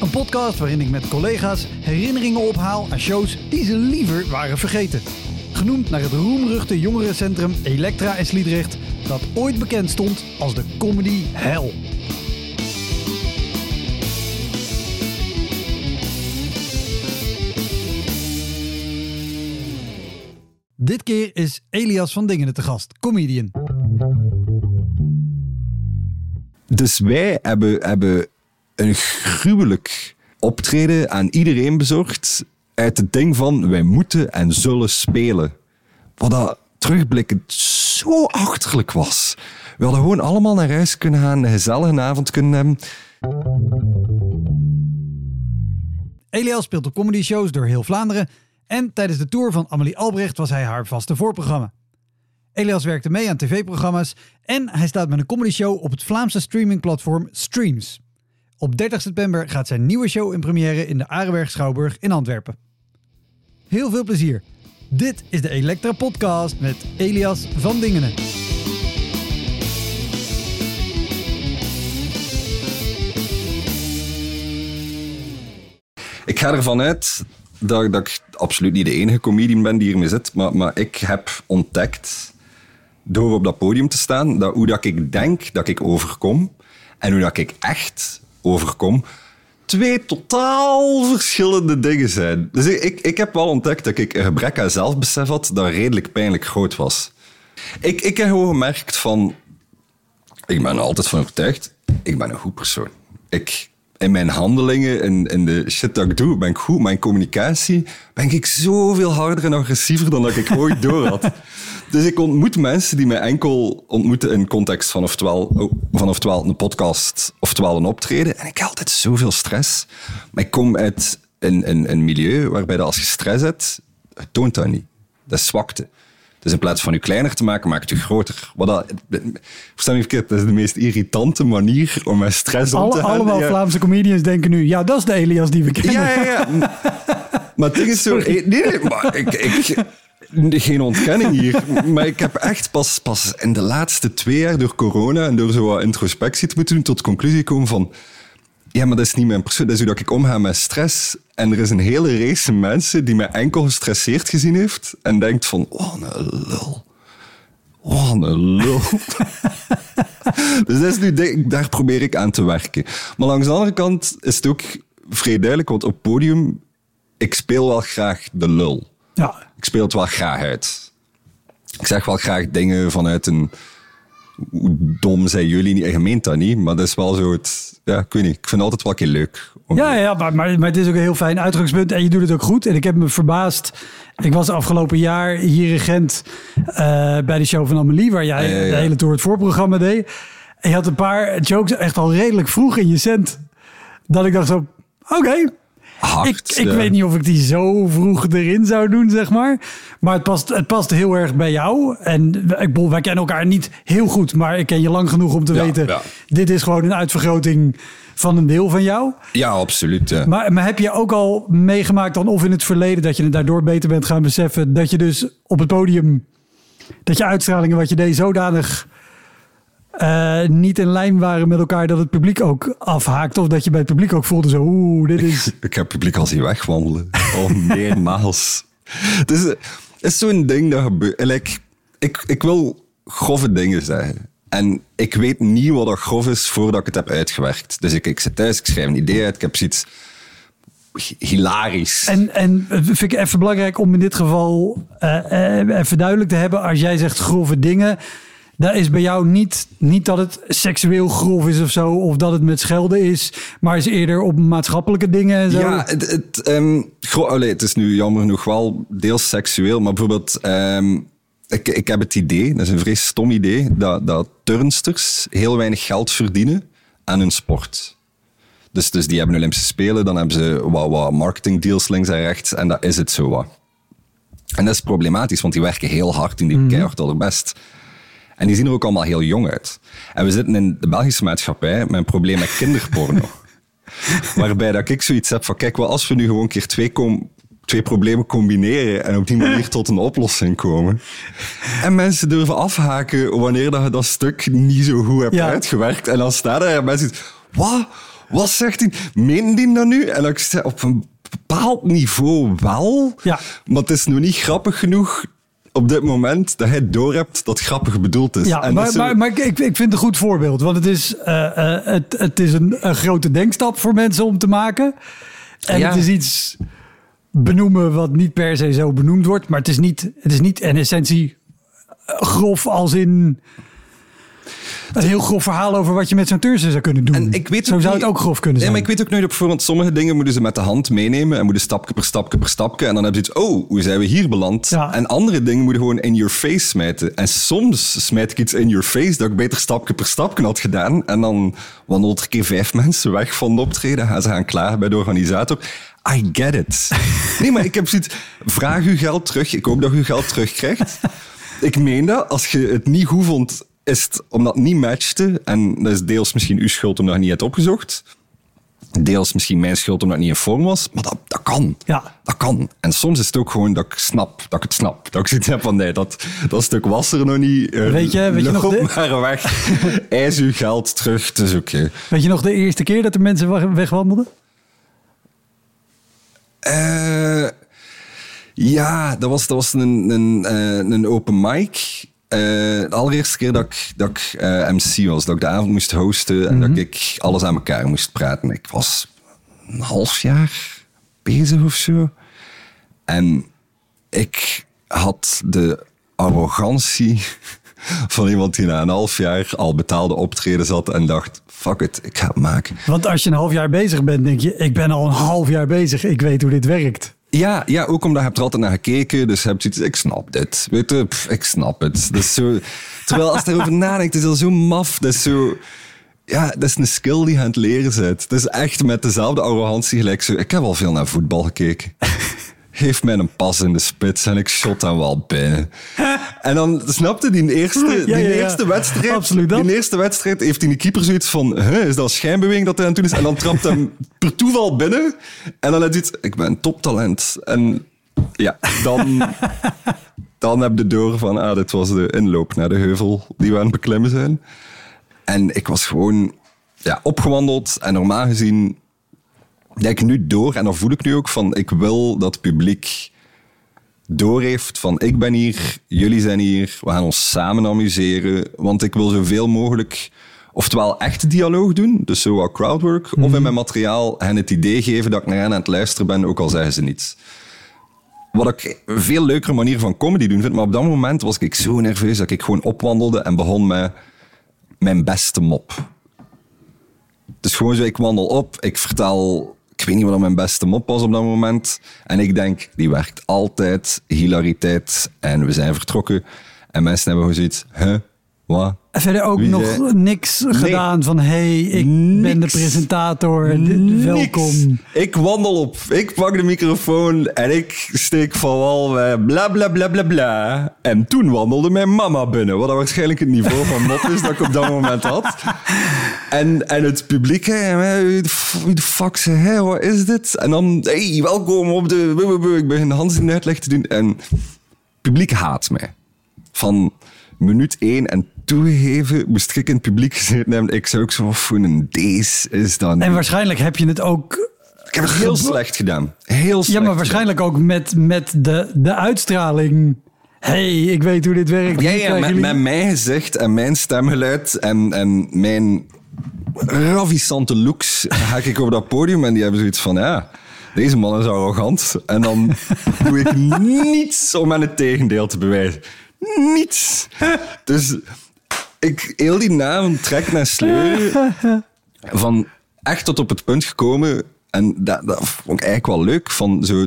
Een podcast waarin ik met collega's herinneringen ophaal aan shows die ze liever waren vergeten. Genoemd naar het roemruchte jongerencentrum Elektra in Sliedrecht, dat ooit bekend stond als de comedy hell. Dit keer is Elias van Dingen te gast, comedian. Dus wij hebben, hebben een gruwelijk optreden aan iedereen bezorgd uit het ding van wij moeten en zullen spelen. Wat dat terugblikkend zo achterlijk was. We hadden gewoon allemaal naar huis kunnen gaan, een gezellige avond kunnen hebben. Elias speelt op comedy shows door heel Vlaanderen en tijdens de tour van Amelie Albrecht was hij haar vaste voorprogramma. Elias werkte mee aan tv-programma's en hij staat met een comedy show op het Vlaamse streamingplatform Streams. Op 30 september gaat zijn nieuwe show in première in de Arenberg Schouwburg in Antwerpen. Heel veel plezier. Dit is de Elektra Podcast met Elias van Dingenen. Ik ga ervan uit dat, dat ik absoluut niet de enige comedian ben die hiermee zit, maar, maar ik heb ontdekt, door op dat podium te staan, dat hoe dat ik denk dat ik overkom en hoe dat ik echt overkom, twee totaal verschillende dingen zijn. Dus ik, ik heb wel ontdekt dat ik een gebrek aan zelfbesef had dat redelijk pijnlijk groot was. Ik, ik heb gewoon gemerkt van... Ik ben er altijd van overtuigd, ik ben een goed persoon. Ik, in mijn handelingen, in, in de shit dat ik doe, ben ik goed. Mijn communicatie ben ik zoveel harder en agressiever dan dat ik ooit door had. Dus ik ontmoet mensen die mij enkel ontmoeten in context van oftewel, oh, van oftewel een podcast, oftewel een optreden. En ik heb altijd zoveel stress. Maar ik kom uit een, een, een milieu waarbij dat als je stress hebt, het toont dat niet. Dat is zwakte. Dus in plaats van je kleiner te maken, maak het groter. Wat dat, versta me verkeerd, dat is de meest irritante manier om met stress om Alle, te gaan. allemaal Ja. Vlaamse comedians denken nu, ja, dat is de Elias die we kennen. Ja, ja, ja. maar het is zo... Nee, nee, maar ik, ik, geen ontkenning hier. Maar ik heb echt pas, pas in de laatste twee jaar door corona en door zo wat introspectie te moeten doen, tot de conclusie gekomen van... Ja, maar dat is niet mijn persoon. Dat is hoe dat ik omga met stress. En er is een hele race mensen die mij enkel gestresseerd gezien heeft en denkt van... Oh, een lul. Oh, een lul. dus dat is nu, daar probeer ik aan te werken. Maar langs de andere kant is het ook vrij duidelijk, want op podium, ik speel wel graag de lul. Ja, Ik speel het wel graag uit. Ik zeg wel graag dingen vanuit een... Hoe dom zijn jullie niet? En je meent dat niet, maar dat is wel zo het... Ja, ik weet niet. Ik vind het altijd wel een keer leuk. om- Ja, ja maar, maar, maar het is ook een heel fijn uitgangspunt en je doet het ook goed. En ik heb me verbaasd. Ik was afgelopen jaar hier in Gent eh, bij de show van Amelie, waar jij Ja, ja, ja. de hele tour het voorprogramma deed. En je had een paar jokes echt al redelijk vroeg in je cent. Dat ik dacht zo, oké. Ik ik weet niet of ik die zo vroeg erin zou doen, zeg maar. Maar het past, het past heel erg bij jou. En ik bedoel, wij kennen elkaar niet heel goed, maar ik ken je lang genoeg om te Ja, weten... ja. dit is gewoon een uitvergroting van een deel van jou. Ja, absoluut. Ja. Maar, maar heb je ook al meegemaakt dan of in het verleden dat je het daardoor beter bent gaan beseffen dat je dus op het podium dat je uitstralingen wat je deed zodanig eh, niet in lijn waren met elkaar dat het publiek ook afhaakt of dat je bij het publiek ook voelde zo oeh dit is Ik heb publiek al zien wegwandelen. Oh, meermaals. Dus het is zo'n ding dat gebeurt. Like, ik, ik wil grove dingen zeggen. En ik weet niet wat dat grof is voordat ik het heb uitgewerkt. Dus ik, ik zit thuis, ik schrijf een idee uit, ik heb zoiets... hilarisch. En, en vind ik even belangrijk om in dit geval eh, eh, even duidelijk te hebben. Als jij zegt grove dingen, dat is bij jou niet, niet dat het seksueel grof is of zo. Of dat het met schelden is. Maar is eerder op maatschappelijke dingen en zo. Ja, het, het, ehm, allee, het is nu jammer genoeg wel deels seksueel. Maar bijvoorbeeld, ehm, ik, ik heb het idee, dat is een vrij stom idee, dat, dat turnsters heel weinig geld verdienen aan hun sport. Dus, dus die hebben Olympische Spelen, dan hebben ze wat, wat marketingdeals links en rechts. En dat is het zo wat. En dat is problematisch, want die werken heel hard en die mm keihard al best. En die zien er ook allemaal heel jong uit. En we zitten in de Belgische maatschappij met een probleem met kinderporno. Waarbij dat ik zoiets heb van, kijk, wel, als we nu gewoon een keer twee, twee problemen combineren en op die manier tot een oplossing komen. En mensen durven afhaken wanneer dat je dat stuk niet zo goed hebt Ja. uitgewerkt. En dan staan er mensen wat? Wat zegt hij? Meen die dat nu? En dan ik, op een bepaald niveau wel, Ja. maar het is nog niet grappig genoeg op dit moment dat hij doorhebt dat grappig bedoeld is. Ja, En maar, zo- maar, maar ik, ik vind het een goed voorbeeld. Want het is, eh, eh, het, het is een, een grote denkstap voor mensen om te maken. En Ja. het is iets benoemen wat niet per se zo benoemd wordt. Maar het is niet, het is niet in essentie grof als in... Een heel grof verhaal over wat je met zo'n turnster zou kunnen doen. En ik weet zo zou niet- het ook grof kunnen zijn. maar ik weet ook nooit op voorhand. Sommige dingen moeten ze met de hand meenemen en moeten stapje per stapje per stapje. En dan hebben ze iets, oh, hoe zijn we hier beland? Ja. En andere dingen moeten gewoon in your face smijten. En soms smijt ik iets in your face dat ik beter stapje per stapje had gedaan. En dan wandelt er een keer vijf mensen weg van de optreden. Gaan ze gaan klagen bij de organisator. I get it. Nee, maar ik heb zoiets, vraag uw geld terug. Ik hoop dat u uw geld terugkrijgt. Ik meen dat, als je het niet goed vond, is het omdat het niet matchte. En dat is deels misschien uw schuld omdat je niet hebt opgezocht. Deels misschien mijn schuld omdat ik niet in vorm was. Maar dat, dat kan. Ja. Dat kan. En soms is het ook gewoon dat ik snap, dat ik het snap. Dat ik zoiets heb van, nee, dat, dat stuk was er nog niet. Eh, Weet je- weet je nog de- maar weg. Uw geld terug. Is oké. Weet je nog de eerste keer dat er mensen wa- wegwandelden? Eh, ja, dat was, dat was een, een, eh, een open mic. Eh, de allereerste keer dat ik, dat ik eh, MC was, dat ik de avond moest hosten en dat ik alles aan elkaar moest praten. Ik was een half jaar bezig of zo. En ik had de arrogantie van iemand die na een half jaar al betaalde optreden zat en dacht, fuck it, ik ga het maken. Want als je een half jaar bezig bent, denk je... ik ben al een half jaar bezig, ik weet hoe dit werkt. Ja, ja, ook omdat je hebt er altijd naar gekeken. Dus je hebt zoiets, ik snap dit. Weet je, pff, ik snap het. Dat is zo, terwijl als je erover nadenkt, is dat zo maf. Dat is zo... Ja, dat is een skill die je aan het leren bent. Het is echt met dezelfde arrogantie gelijk zo... Ik heb al veel naar voetbal gekeken. Geef mij een pas in de spits en ik shot dan wel binnen. En dan snapte die eerste, die ja, ja. eerste wedstrijd. Absoluut dat. Die eerste wedstrijd heeft die keeper zoiets van: huh, is dat een schijnbeweging dat hij aan het doen is? En dan trapt hem per toeval binnen. En dan heeft hij iets, ik ben een toptalent. En ja, dan, dan heb je door van: ah, dit was de inloop naar de heuvel die we aan het beklimmen zijn. En ik was gewoon ja, opgewandeld. En normaal gezien denk ik nu door, en dan voel ik nu ook van: ik wil dat het publiek doorheeft van ik ben hier, jullie zijn hier, we gaan ons samen amuseren. Want ik wil zoveel mogelijk, oftewel echt dialoog doen, dus zo wat crowdwork, of in mijn materiaal hen het idee geven dat ik naar hen aan het luisteren ben, ook al zeggen ze niets. Wat ik een veel leukere manier van comedy doen vind, maar op dat moment was ik zo nerveus dat ik gewoon opwandelde en begon met mijn beste mop. Dus gewoon zo, ik wandel op, ik vertel... Ik weet niet wat mijn beste mop was op dat moment. En ik denk, die werkt altijd. Hilariteit. En we zijn vertrokken. En mensen hebben gewoon zoiets... Huh? Wat? Verder ook Wie nog zei- niks gedaan van... hey, ik ben de presentator, Niks. welkom. Ik wandel op. Ik pak de microfoon en ik steek van wal met bla bla bla bla bla. En toen wandelde mijn mama binnen. Wat waarschijnlijk het niveau van mop is dat ik op dat moment had. En, en het publiek, hè, wie de fuck zei hij, wat is dit? En dan, hey, welkom op de... Ik begin Hans in de uitleg te doen. En het publiek haat mij. Van minuut één en toegegeven het publiek gezeten hebben. Ik zou ook zo van, een deze is dan... En waarschijnlijk heb je het ook... Ik heb het heel slecht gedaan. Heel slecht Ja, maar waarschijnlijk ook met, met de, de uitstraling... hey, ik weet hoe dit werkt. Ja, met, mijn gezicht en mijn stemgeluid en, en mijn ravissante looks ga ik op dat podium en die hebben zoiets van, ja, deze man is arrogant. En dan doe ik niets om aan het tegendeel te bewijzen. Niets. Dus ik heel die naam trek naar sleur. Van echt tot op het punt gekomen. En dat, dat vond ik eigenlijk wel leuk. Van zo,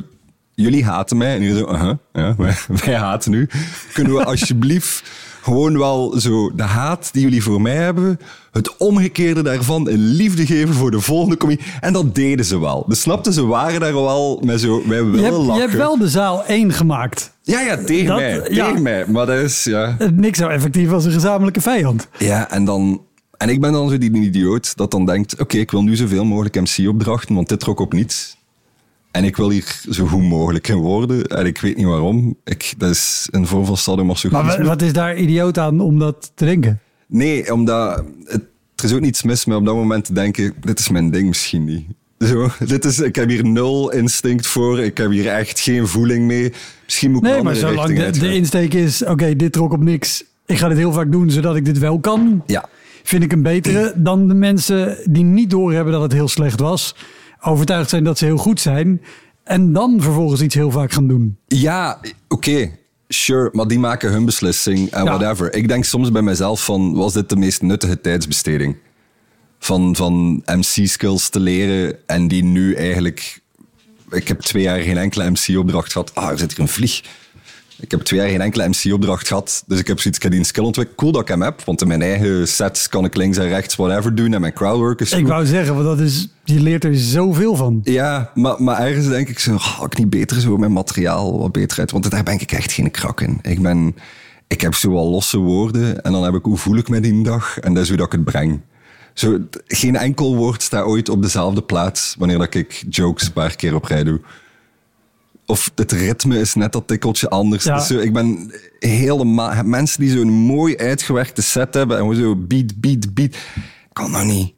jullie haten mij. En jullie zo, uh ja, wij, wij haten u. Kunnen we alsjeblieft gewoon wel zo de haat die jullie voor mij hebben, het omgekeerde daarvan in liefde geven voor de volgende comedie. En dat deden ze wel. Dus snapten ze waren daar wel met zo, wij willen Je hebt, lachen. je hebt wel de zaal één gemaakt. Ja, ja, tegen Dat- mij. ja. Tegen mij. Maar dat is, ja... Niks zo effectief als een gezamenlijke vijand. Ja, en dan... En ik ben dan zo die idioot dat dan denkt, oké, ik wil nu zoveel mogelijk MC-opdrachten, want dit trok op niets. En ik wil hier zo goed mogelijk in worden. En ik weet niet waarom. Ik, dat is een vorm van Maar sadomasochisme. wa- wat is daar idioot aan om dat te denken? Nee, omdat... Het, er is ook niets mis mee op dat moment te denken, dit is mijn ding misschien niet. Zo, dit is, ik heb hier nul instinct voor. Ik heb hier echt geen voeling mee. Misschien moet ik Nee, maar zolang de, insteek is, oké, dit trok op niks. Ik ga dit heel vaak doen, zodat ik dit wel kan. Ja. Vind ik een betere dan de mensen die niet doorhebben dat het heel slecht was. Overtuigd zijn dat ze heel goed zijn. En dan vervolgens iets heel vaak gaan doen. Ja, oké. Sure, maar die maken hun beslissing en Ja. whatever. Ik denk soms bij mezelf van, was dit de meest nuttige tijdsbesteding? Van, van MC-skills te leren en die nu eigenlijk... Ik heb twee jaar geen enkele MC-opdracht gehad. Ah, er zit hier een vlieg. Ik heb twee jaar geen enkele MC-opdracht gehad. Dus ik heb zoiets, ik heb die een skill ontwikkeld. Cool dat ik hem heb, want in mijn eigen sets kan ik links en rechts whatever doen. En mijn crowdwork is Ik goed. wou zeggen, want dat is, je leert er zoveel van. Ja, maar, maar ergens denk ik zo, oh, ik niet beter zo mijn materiaal wat beter uit. Want daar ben ik echt geen krak in. Ik ben, ik heb zo wel losse woorden en dan heb ik hoe voel ik me die dag en dat is hoe dat ik het breng. Zo, geen enkel woord staat ooit op dezelfde plaats wanneer dat ik jokes een paar keer op rij doe. Of het ritme is net dat tikkeltje anders. Ja. Dus zo, ik ben helemaal... Mensen die zo'n mooi uitgewerkte set hebben en zo beat, beat, beat. Kan nou niet.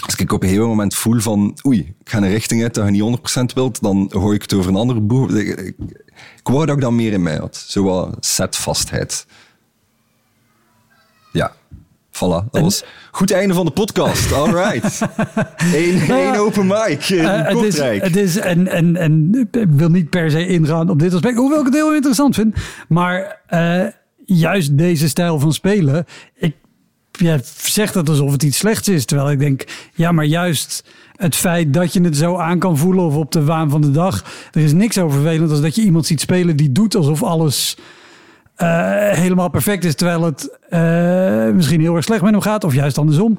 Als ik op een gegeven moment voel van, oei, ik ga een richting uit dat je niet 100% wilt, dan gooi ik het over een andere boer. Ik, ik, ik wou dat ik dat meer in mij had. Zo wat setvastheid. Ja, voilà. Dat was goed einde van de podcast. All right. Eén één open mic in Eh, het is, Kortrijk. het is en, en, en ik wil niet per se ingaan op dit aspect, hoewel ik het heel interessant vind. Maar eh, juist deze stijl van spelen, ik ja, zeg dat alsof het iets slechts is. Terwijl ik denk, ja, maar juist het feit dat je het zo aan kan voelen of op de waan van de dag. Er is niks zo vervelend als dat je iemand ziet spelen die doet alsof alles eh, helemaal perfect is. Terwijl het eh, misschien heel erg slecht met hem gaat of juist andersom.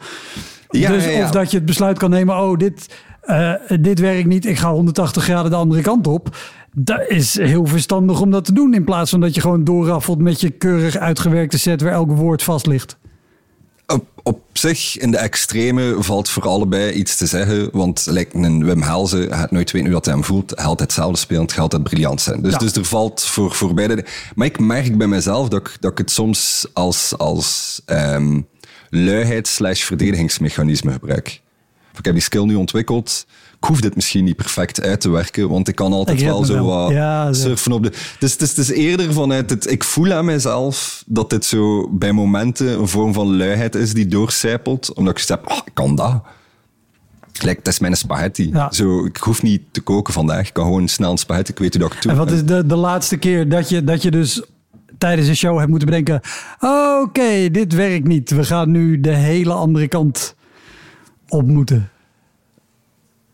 Ja, dus ja, ja. of dat je het besluit kan nemen, oh, dit, eh, dit werkt niet, ik ga 180 graden de andere kant op. Dat is heel verstandig om dat te doen. In plaats van dat je gewoon doorraffelt met je keurig uitgewerkte set waar elk woord vast ligt. Op, op zich, in de extreme, valt voor allebei iets te zeggen. Want lijkt een Wim Helze gaat nooit weten hoe dat hij hem voelt. Hij gaat altijd hetzelfde spelen, het gaat altijd briljant zijn. Dus, Ja. dus er valt voor, voor beide... Maar ik merk bij mezelf dat ik, dat ik het soms als, als ehm luiheid slash verdedigingsmechanisme gebruik. Ik heb die skill nu ontwikkeld. Ik hoef dit misschien niet perfect uit te werken, want ik kan altijd Ik wel zo wat Ja, surfen op de... Dus het is, het is eerder vanuit het... Ik voel aan mezelf dat dit zo bij momenten een vorm van luiheid is die doorcijpelt. Omdat ik zeg, oh, ik kan dat. Gelijk, het is mijn spaghetti. Ja. Zo, ik hoef niet te koken vandaag. Ik kan gewoon snel een spaghetti. Ik weet hoe dat ik doe. En wat is de, de laatste keer dat je, dat je dus tijdens een show hebt moeten bedenken... Oké, dit werkt niet. We gaan nu de hele andere kant op moeten.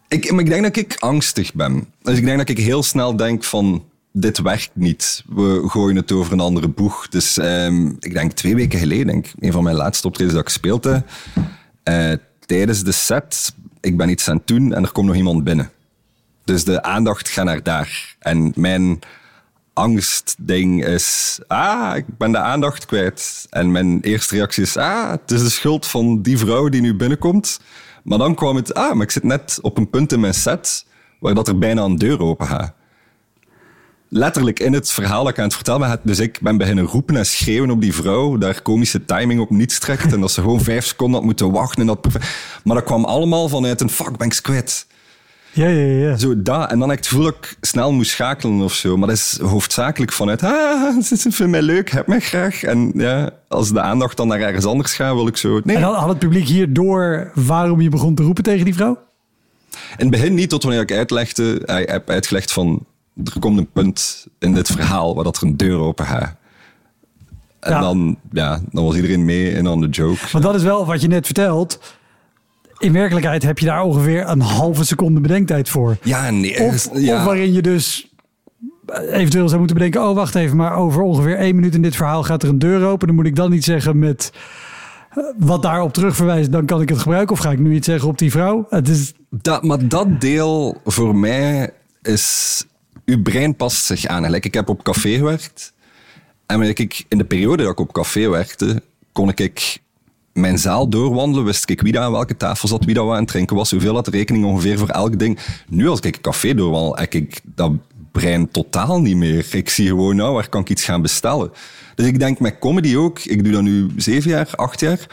Ik, maar ik denk dat ik angstig ben. Dus ik denk dat ik heel snel denk van... Dit werkt niet. We gooien het over een andere boeg. Dus ehm, ik denk twee weken geleden, denk een van mijn laatste optredens dat ik speelde, eh, tijdens de set, ik ben iets aan het doen en er komt nog iemand binnen. Dus de aandacht gaat naar daar. En mijn angstding is, ah, ik ben de aandacht kwijt. En mijn eerste reactie is, ah, het is de schuld van die vrouw die nu binnenkomt. Maar dan kwam het, ah, maar ik zit net op een punt in mijn set waar dat er bijna een deur open gaat. Letterlijk in het verhaal dat ik aan het vertellen ben, dus ik ben beginnen roepen en schreeuwen op die vrouw, daar komische timing op niets trekt en dat ze gewoon vijf seconden had moeten wachten. En dat maar dat kwam allemaal vanuit een fuck, ben. Ja, ja, ja. Zo dat. En dan heb ik het gevoel dat ik snel moest schakelen of zo. Maar dat is hoofdzakelijk vanuit, ah, ze vindt mij leuk, heb mij graag. En ja, als de aandacht dan naar ergens anders gaat, wil ik zo... Nee, En had, had het publiek hier door waarom je begon te roepen tegen die vrouw? In het begin niet, tot wanneer ik uitlegde, hij heb uitgelegd van, er komt een punt in dit verhaal waar dat er een deur open gaat. En Ja. dan, ja, dan was iedereen mee in on the joke. Want dat is wel wat je net vertelt. In werkelijkheid heb je daar ongeveer een halve seconde bedenktijd voor. Ja, nee. Of, ja. of waarin je dus eventueel zou moeten bedenken... oh, wacht even, maar over ongeveer één minuut in dit verhaal gaat er een deur open. Dan moet ik dan niet zeggen met eh, wat daarop terug verwijst. Dan kan ik het gebruiken. Of ga ik nu iets zeggen op die vrouw? Het is, Dat, maar dat deel voor mij is... Uw brein past zich aan. Like, ik heb op café gewerkt. En ik, in de periode dat ik op café werkte, kon ik mijn zaal doorwandelen. Wist ik wie daar aan welke tafel zat, wie dat wat aan het drinken was, hoeveel had rekening ongeveer voor elk ding. Nu als ik een café doorwandel, heb ik dat brein totaal niet meer. Ik zie gewoon, nou, waar kan ik iets gaan bestellen? Dus ik denk met comedy ook, ik doe dat nu zeven jaar, acht jaar.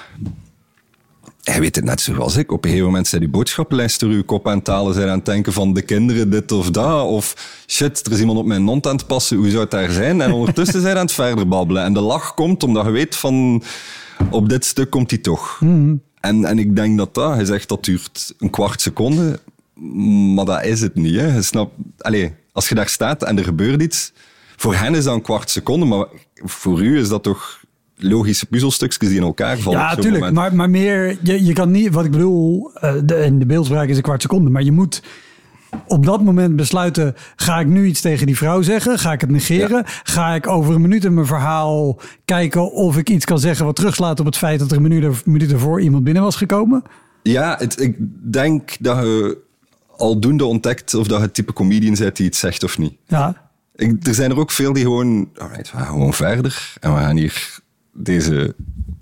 Hij weet het net zoals ik. Op een gegeven moment zijn die boodschappenlijst door uw kop aan het. Zijn aan het denken van de kinderen dit of dat. Of shit, er is iemand op mijn mond aan het passen. Hoe zou het daar zijn? En ondertussen zijn aan het verder babbelen. En de lach komt omdat je weet van... Op dit stuk komt hij toch. En, en ik denk dat dat... Hij zegt dat duurt een kwart seconde. Maar dat is het niet. Hè. Je snapt... Allee, als je daar staat en er gebeurt iets... Voor hen is dat een kwart seconde. Maar voor u is dat toch logische puzzelstukjes die in elkaar vallen. ja, tuurlijk. Maar, maar meer, je, je kan niet, wat ik bedoel, eh, de, en de beeldspraak is een kwart seconde. Maar je moet op dat moment besluiten, ga ik nu iets tegen die vrouw zeggen? Ga ik het negeren? Ga ik over een minuut in mijn verhaal kijken of ik iets kan zeggen wat terugslaat op het feit dat er een minuut, er- minuut ervoor iemand binnen was gekomen? Ja, het, ik denk dat je aldoende ontdekt of dat je het type comedian bent die iets zegt of niet. Ja. Ik, er zijn er ook veel die gewoon, alright, we gaan gewoon verder en we gaan hier deze,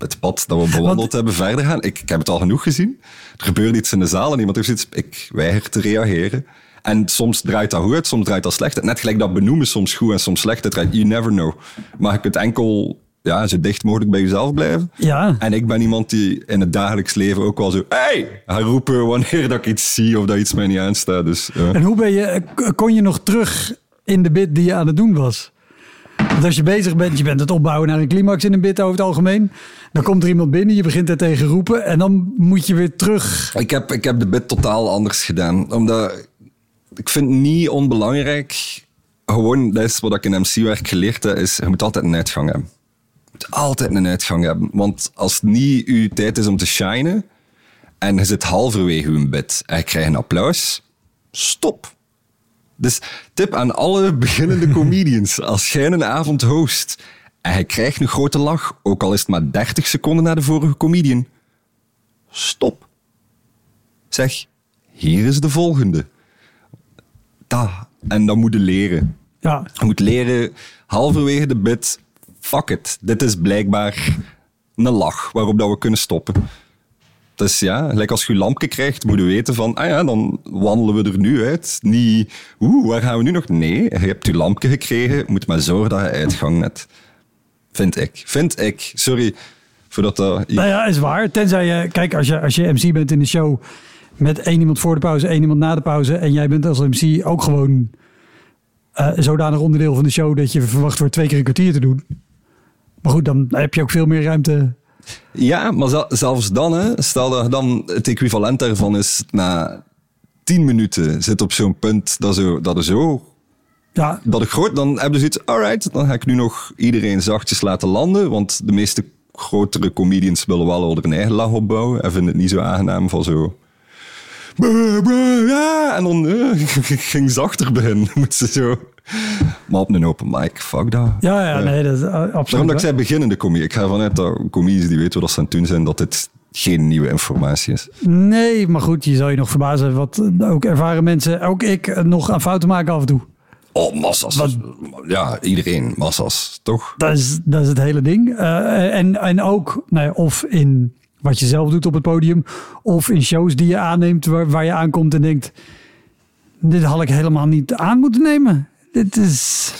het pad dat we bewandeld Want- hebben verder gaan. Ik, ik heb het al genoeg gezien. Er gebeurt iets in de zaal en iemand heeft zoiets, ik weiger te reageren. En soms draait dat goed soms draait dat slecht. Net gelijk dat benoemen soms goed en soms slecht uitdraait. You never know. Maar je kunt enkel ja, zo dicht mogelijk bij jezelf blijven. Ja. En ik ben iemand die in het dagelijks leven ook wel zo... Hey! Ga roepen wanneer dat ik iets zie of dat iets mij niet aanstaat. Dus, ja. En hoe ben je, k- kon je nog terug in de bit die je aan het doen was? Want als je bezig bent, je bent het opbouwen naar een climax in een bit over het algemeen. Dan komt er iemand binnen, je begint er tegen roepen. En dan moet je weer terug. Ik heb, ik heb de bit totaal anders gedaan. Omdat ik vind het niet onbelangrijk. Gewoon, dat is wat ik in MC-werk geleerd heb, is je moet altijd een uitgang hebben. Je moet altijd een uitgang hebben. Want als het niet uw tijd is om te shinen en je zit halverwege uw bit en je krijgt een applaus, stop. Dus tip aan alle beginnende comedians. Als jij een avond host en je krijgt een grote lach, ook al is het maar 30 seconden na de vorige comedian, stop. Zeg, hier is de volgende. Dat. En dat moet je leren. Ja, Je moet leren, halverwege de bit, fuck it. Dit is blijkbaar een lach waarop dat we kunnen stoppen. Dus ja, gelijk als je je lampje krijgt, moet je weten van, ah ja, dan wandelen we er nu uit. Niet, oeh, waar gaan we nu nog? Nee, je hebt je lampje gekregen, moet maar zorgen dat je uitgang net. Vind ik. Vind ik. Sorry voor dat dat... nou ja, is waar. Tenzij je, kijk, als je, als je MC bent in de show met één iemand voor de pauze, één iemand na de pauze. En jij bent als MC ook gewoon eh zodanig onderdeel van de show dat je verwacht wordt twee keer een kwartier te doen. Maar goed, dan heb je ook veel meer ruimte. Ja, maar zel- zelfs dan, hè, stel dat dan het equivalent daarvan is na tien minuten zit op zo'n punt dat, zo, dat er zo Ja, dat ik groot, dan heb je zoiets, alright, dan ga ik nu nog iedereen zachtjes laten landen, want de meeste grotere comedians willen wel al hun eigen lach opbouwen en vinden het niet zo aangenaam van zo... En dan eh, ging zachter beginnen, moet ze zo... Maar op een open mic, fuck dat. ja, ja, nee, dat is eh, absoluut. Daarom dat ik zei beginnende comedie. Ik ga ervan uit dat comedians die weten wat ze aan het doen zijn, dat dit geen nieuwe informatie is. Nee, maar goed, je zal je nog verbazen wat eh, ook ervaren mensen, ook ik, eh, nog aan fouten maken af en toe. Oh, massas. Ja, iedereen, massas, toch? Dat is, dat is het hele ding. Eh, en, en ook, nou ja, of in wat je zelf doet op het podium, of in shows die je aanneemt waar, waar je aankomt en denkt, dit had ik helemaal niet aan moeten nemen. Dit is,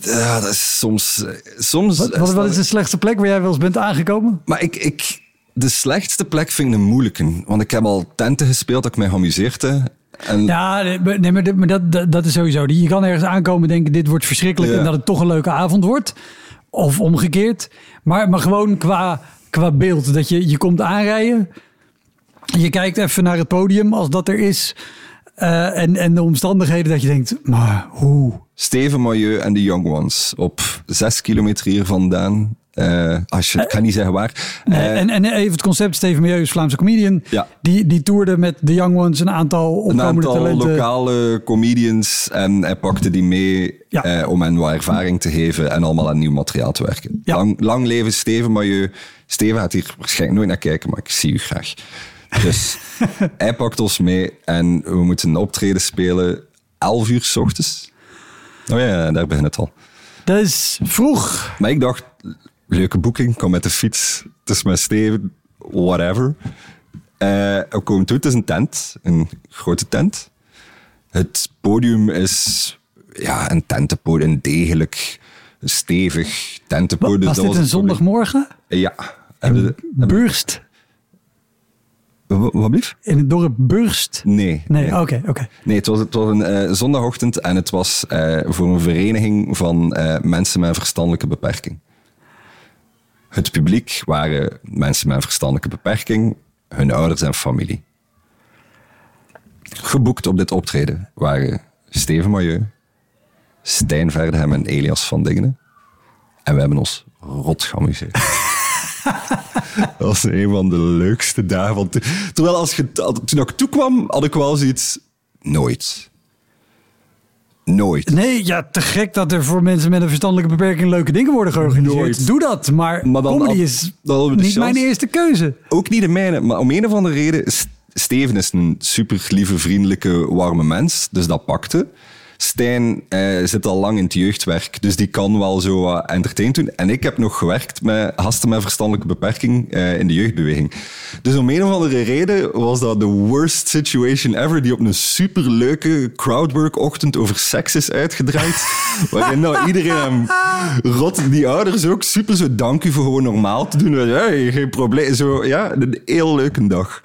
Ja, dat is soms... soms wat, wat, wat is de slechtste plek waar jij wel eens bent aangekomen? Maar ik, ik, de slechtste plek vind ik een moeilijke. Want ik heb al tenten gespeeld dat ik mij geamuseerd. En Ja, nee, maar- dat, dat, dat is sowieso. Je kan ergens aankomen en denken, dit wordt verschrikkelijk Ja. en dat het toch een leuke avond wordt. Of omgekeerd. Maar, maar gewoon qua, qua beeld. Dat je, je komt aanrijden. Je kijkt even naar het podium als dat er is. eh, en, en de omstandigheden dat je denkt, maar hoe? Steven Mailleu en de Young Ones op zes kilometer hier vandaan. Eh, als je, ik kan niet zeggen waar. Eh, en, en even het concept, Steven Milieu Vlaamse comedian. Ja. Die, die toerde met de Young Ones een aantal een opkomende aantal talenten. lokale comedians en hij pakte die mee Ja. eh, om hen wat ervaring te geven en allemaal aan nieuw materiaal te werken. Ja. Lang, lang leven Steven Mailleu. Steven gaat hier waarschijnlijk nooit naar kijken, maar ik zie u graag. Dus hij pakt ons mee en we moeten een optreden spelen 11 uur s ochtends. Oh ja, daar begint het al. Dat is vroeg. Maar ik dacht, leuke boeking, kom met de fiets. Het is met Steven, whatever. Eh we komen toe, het is een tent, een grote tent. Het podium is ja, een tentenpodium, een degelijk, stevig tentenpodium. Was Dat dit een zondagmorgen? Ja. De- Burst. Wat blieft? In het dorp Burst. Nee. Nee, oké, oké. Nee, het was, het was een eh, zondagochtend en het was eh, voor een vereniging van eh, mensen met een verstandelijke beperking. Het publiek waren mensen met een verstandelijke beperking, hun ouders en familie. Geboekt op dit optreden waren Steven Mailleu, Stijn Verdegem en Elias van Dingenen. En we hebben ons rot geamuseerd. Dat was een van de leukste dagen. terwijl als je, toen ik toekwam, had ik wel zoiets... Nooit. Nooit. Nee, ja, te gek dat er voor mensen met een verstandelijke beperking leuke dingen worden georganiseerd. Nooit. Doe dat, maar, Maar dan comedy is dan de niet mijn eerste keuze. Ook niet de mijne, maar om een of andere reden... Steven is een super lieve, vriendelijke, warme mens. Dus dat pakte. Stijn eh, zit al lang in het jeugdwerk, dus die kan wel zo wat entertain doen. En ik heb nog gewerkt met gasten met verstandelijke beperking eh, in de jeugdbeweging. Dus om een of andere reden was dat de worst situation ever, die op een superleuke crowdwork-ochtend over seks is uitgedraaid. waarin nou iedereen hem rot, die ouders ook, super zo dank u voor gewoon normaal te doen. Hey, geen probleem. Zo, ja, een heel leuke dag.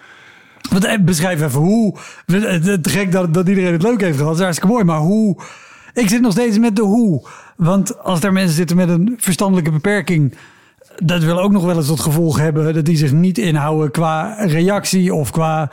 Want, eh, beschrijf even hoe. Het het gek dat, dat iedereen het leuk heeft gehad. Dat is hartstikke mooi. Maar hoe. Ik zit nog steeds met de hoe. Want als daar mensen zitten met een verstandelijke beperking. Dat wil ook nog wel eens tot gevolg hebben dat die zich niet inhouden qua reactie of qua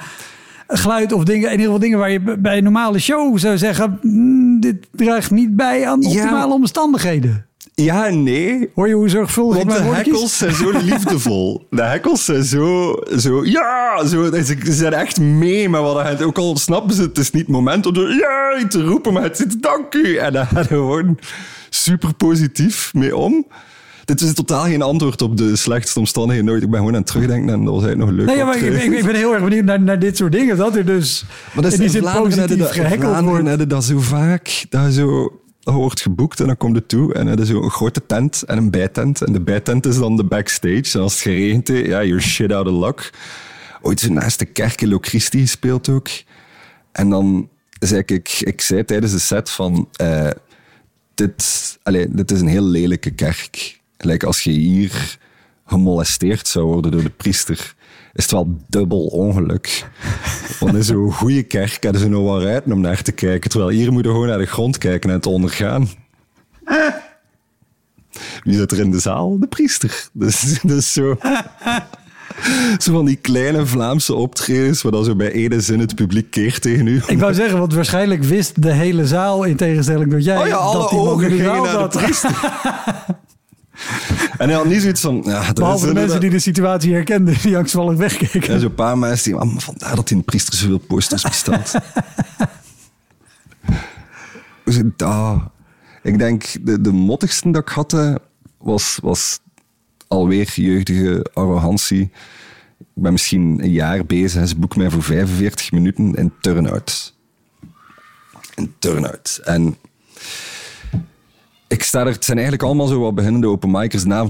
geluid of dingen. In ieder geval dingen waar je bij een normale show zou zeggen: "Mm, dit draagt niet bij aan Ja. optimale omstandigheden. Ja en nee. Hoor je hoe zorgvuldig Want de hekkels zijn zo liefdevol. De hekkels zijn zo... zo ja, zo, ze zijn echt mee met wat hij... Ook al snappen ze, het is niet het moment om zo, ja, te roepen, maar het zit dank u. En daar gaan gewoon super positief mee om. Dit is totaal geen antwoord op de slechtste omstandigheden nooit. Ik ben gewoon aan het terugdenken en dat was eigenlijk nog leuk. Nee, ja, maar ik, ik, ik ben heel erg benieuwd naar, naar dit soort dingen. Dat er dus Maar dat is in die in zin positief dat, wordt. zo vaak. Dat, zo, wordt geboekt en dan komt het toe. En dan is zo een grote tent en een bijtent. En de bijtent is dan de backstage. En als het geregend heeft, ja, you're shit out of luck. Ooit zo naast de kerk in Locristi gespeeld ook. En dan zei ik, ik, ik zei tijdens de set van... eh, dit, allez, dit is een heel lelijke kerk. Like als je hier gemolesteerd zou worden door de priester, is het wel dubbel ongeluk. Want in zo'n goede kerk hadden ze nog wel ruiten om naar te kijken, terwijl hier moeten gewoon naar de grond kijken en het ondergaan. Wie zit er in de zaal? De priester. Dus, dus zo... Zo van die kleine Vlaamse optredens, waar dan zo bij ene zin het publiek keert tegen u. Ik wou zeggen, want waarschijnlijk wist de hele zaal in tegenstelling tot jij. Oh ja, alle dat ogen de gingen zaal naar zat. de priester. En hij had niet zoiets van... Ja, Behalve de mensen die de situatie herkenden, die angstvallig wegkeken. En zo'n paar mensen die... "Ah, vandaar dat in de priester zoveel posters bestaat. Zit dat? Ik denk, de, de mottigste dat ik had, eh, was, was alweer jeugdige arrogantie. Ik ben misschien een jaar bezig en ze boeken mij voor 45 minuten in turn-out. In turn-out. En ik sta er... Het zijn eigenlijk allemaal zo wat beginnende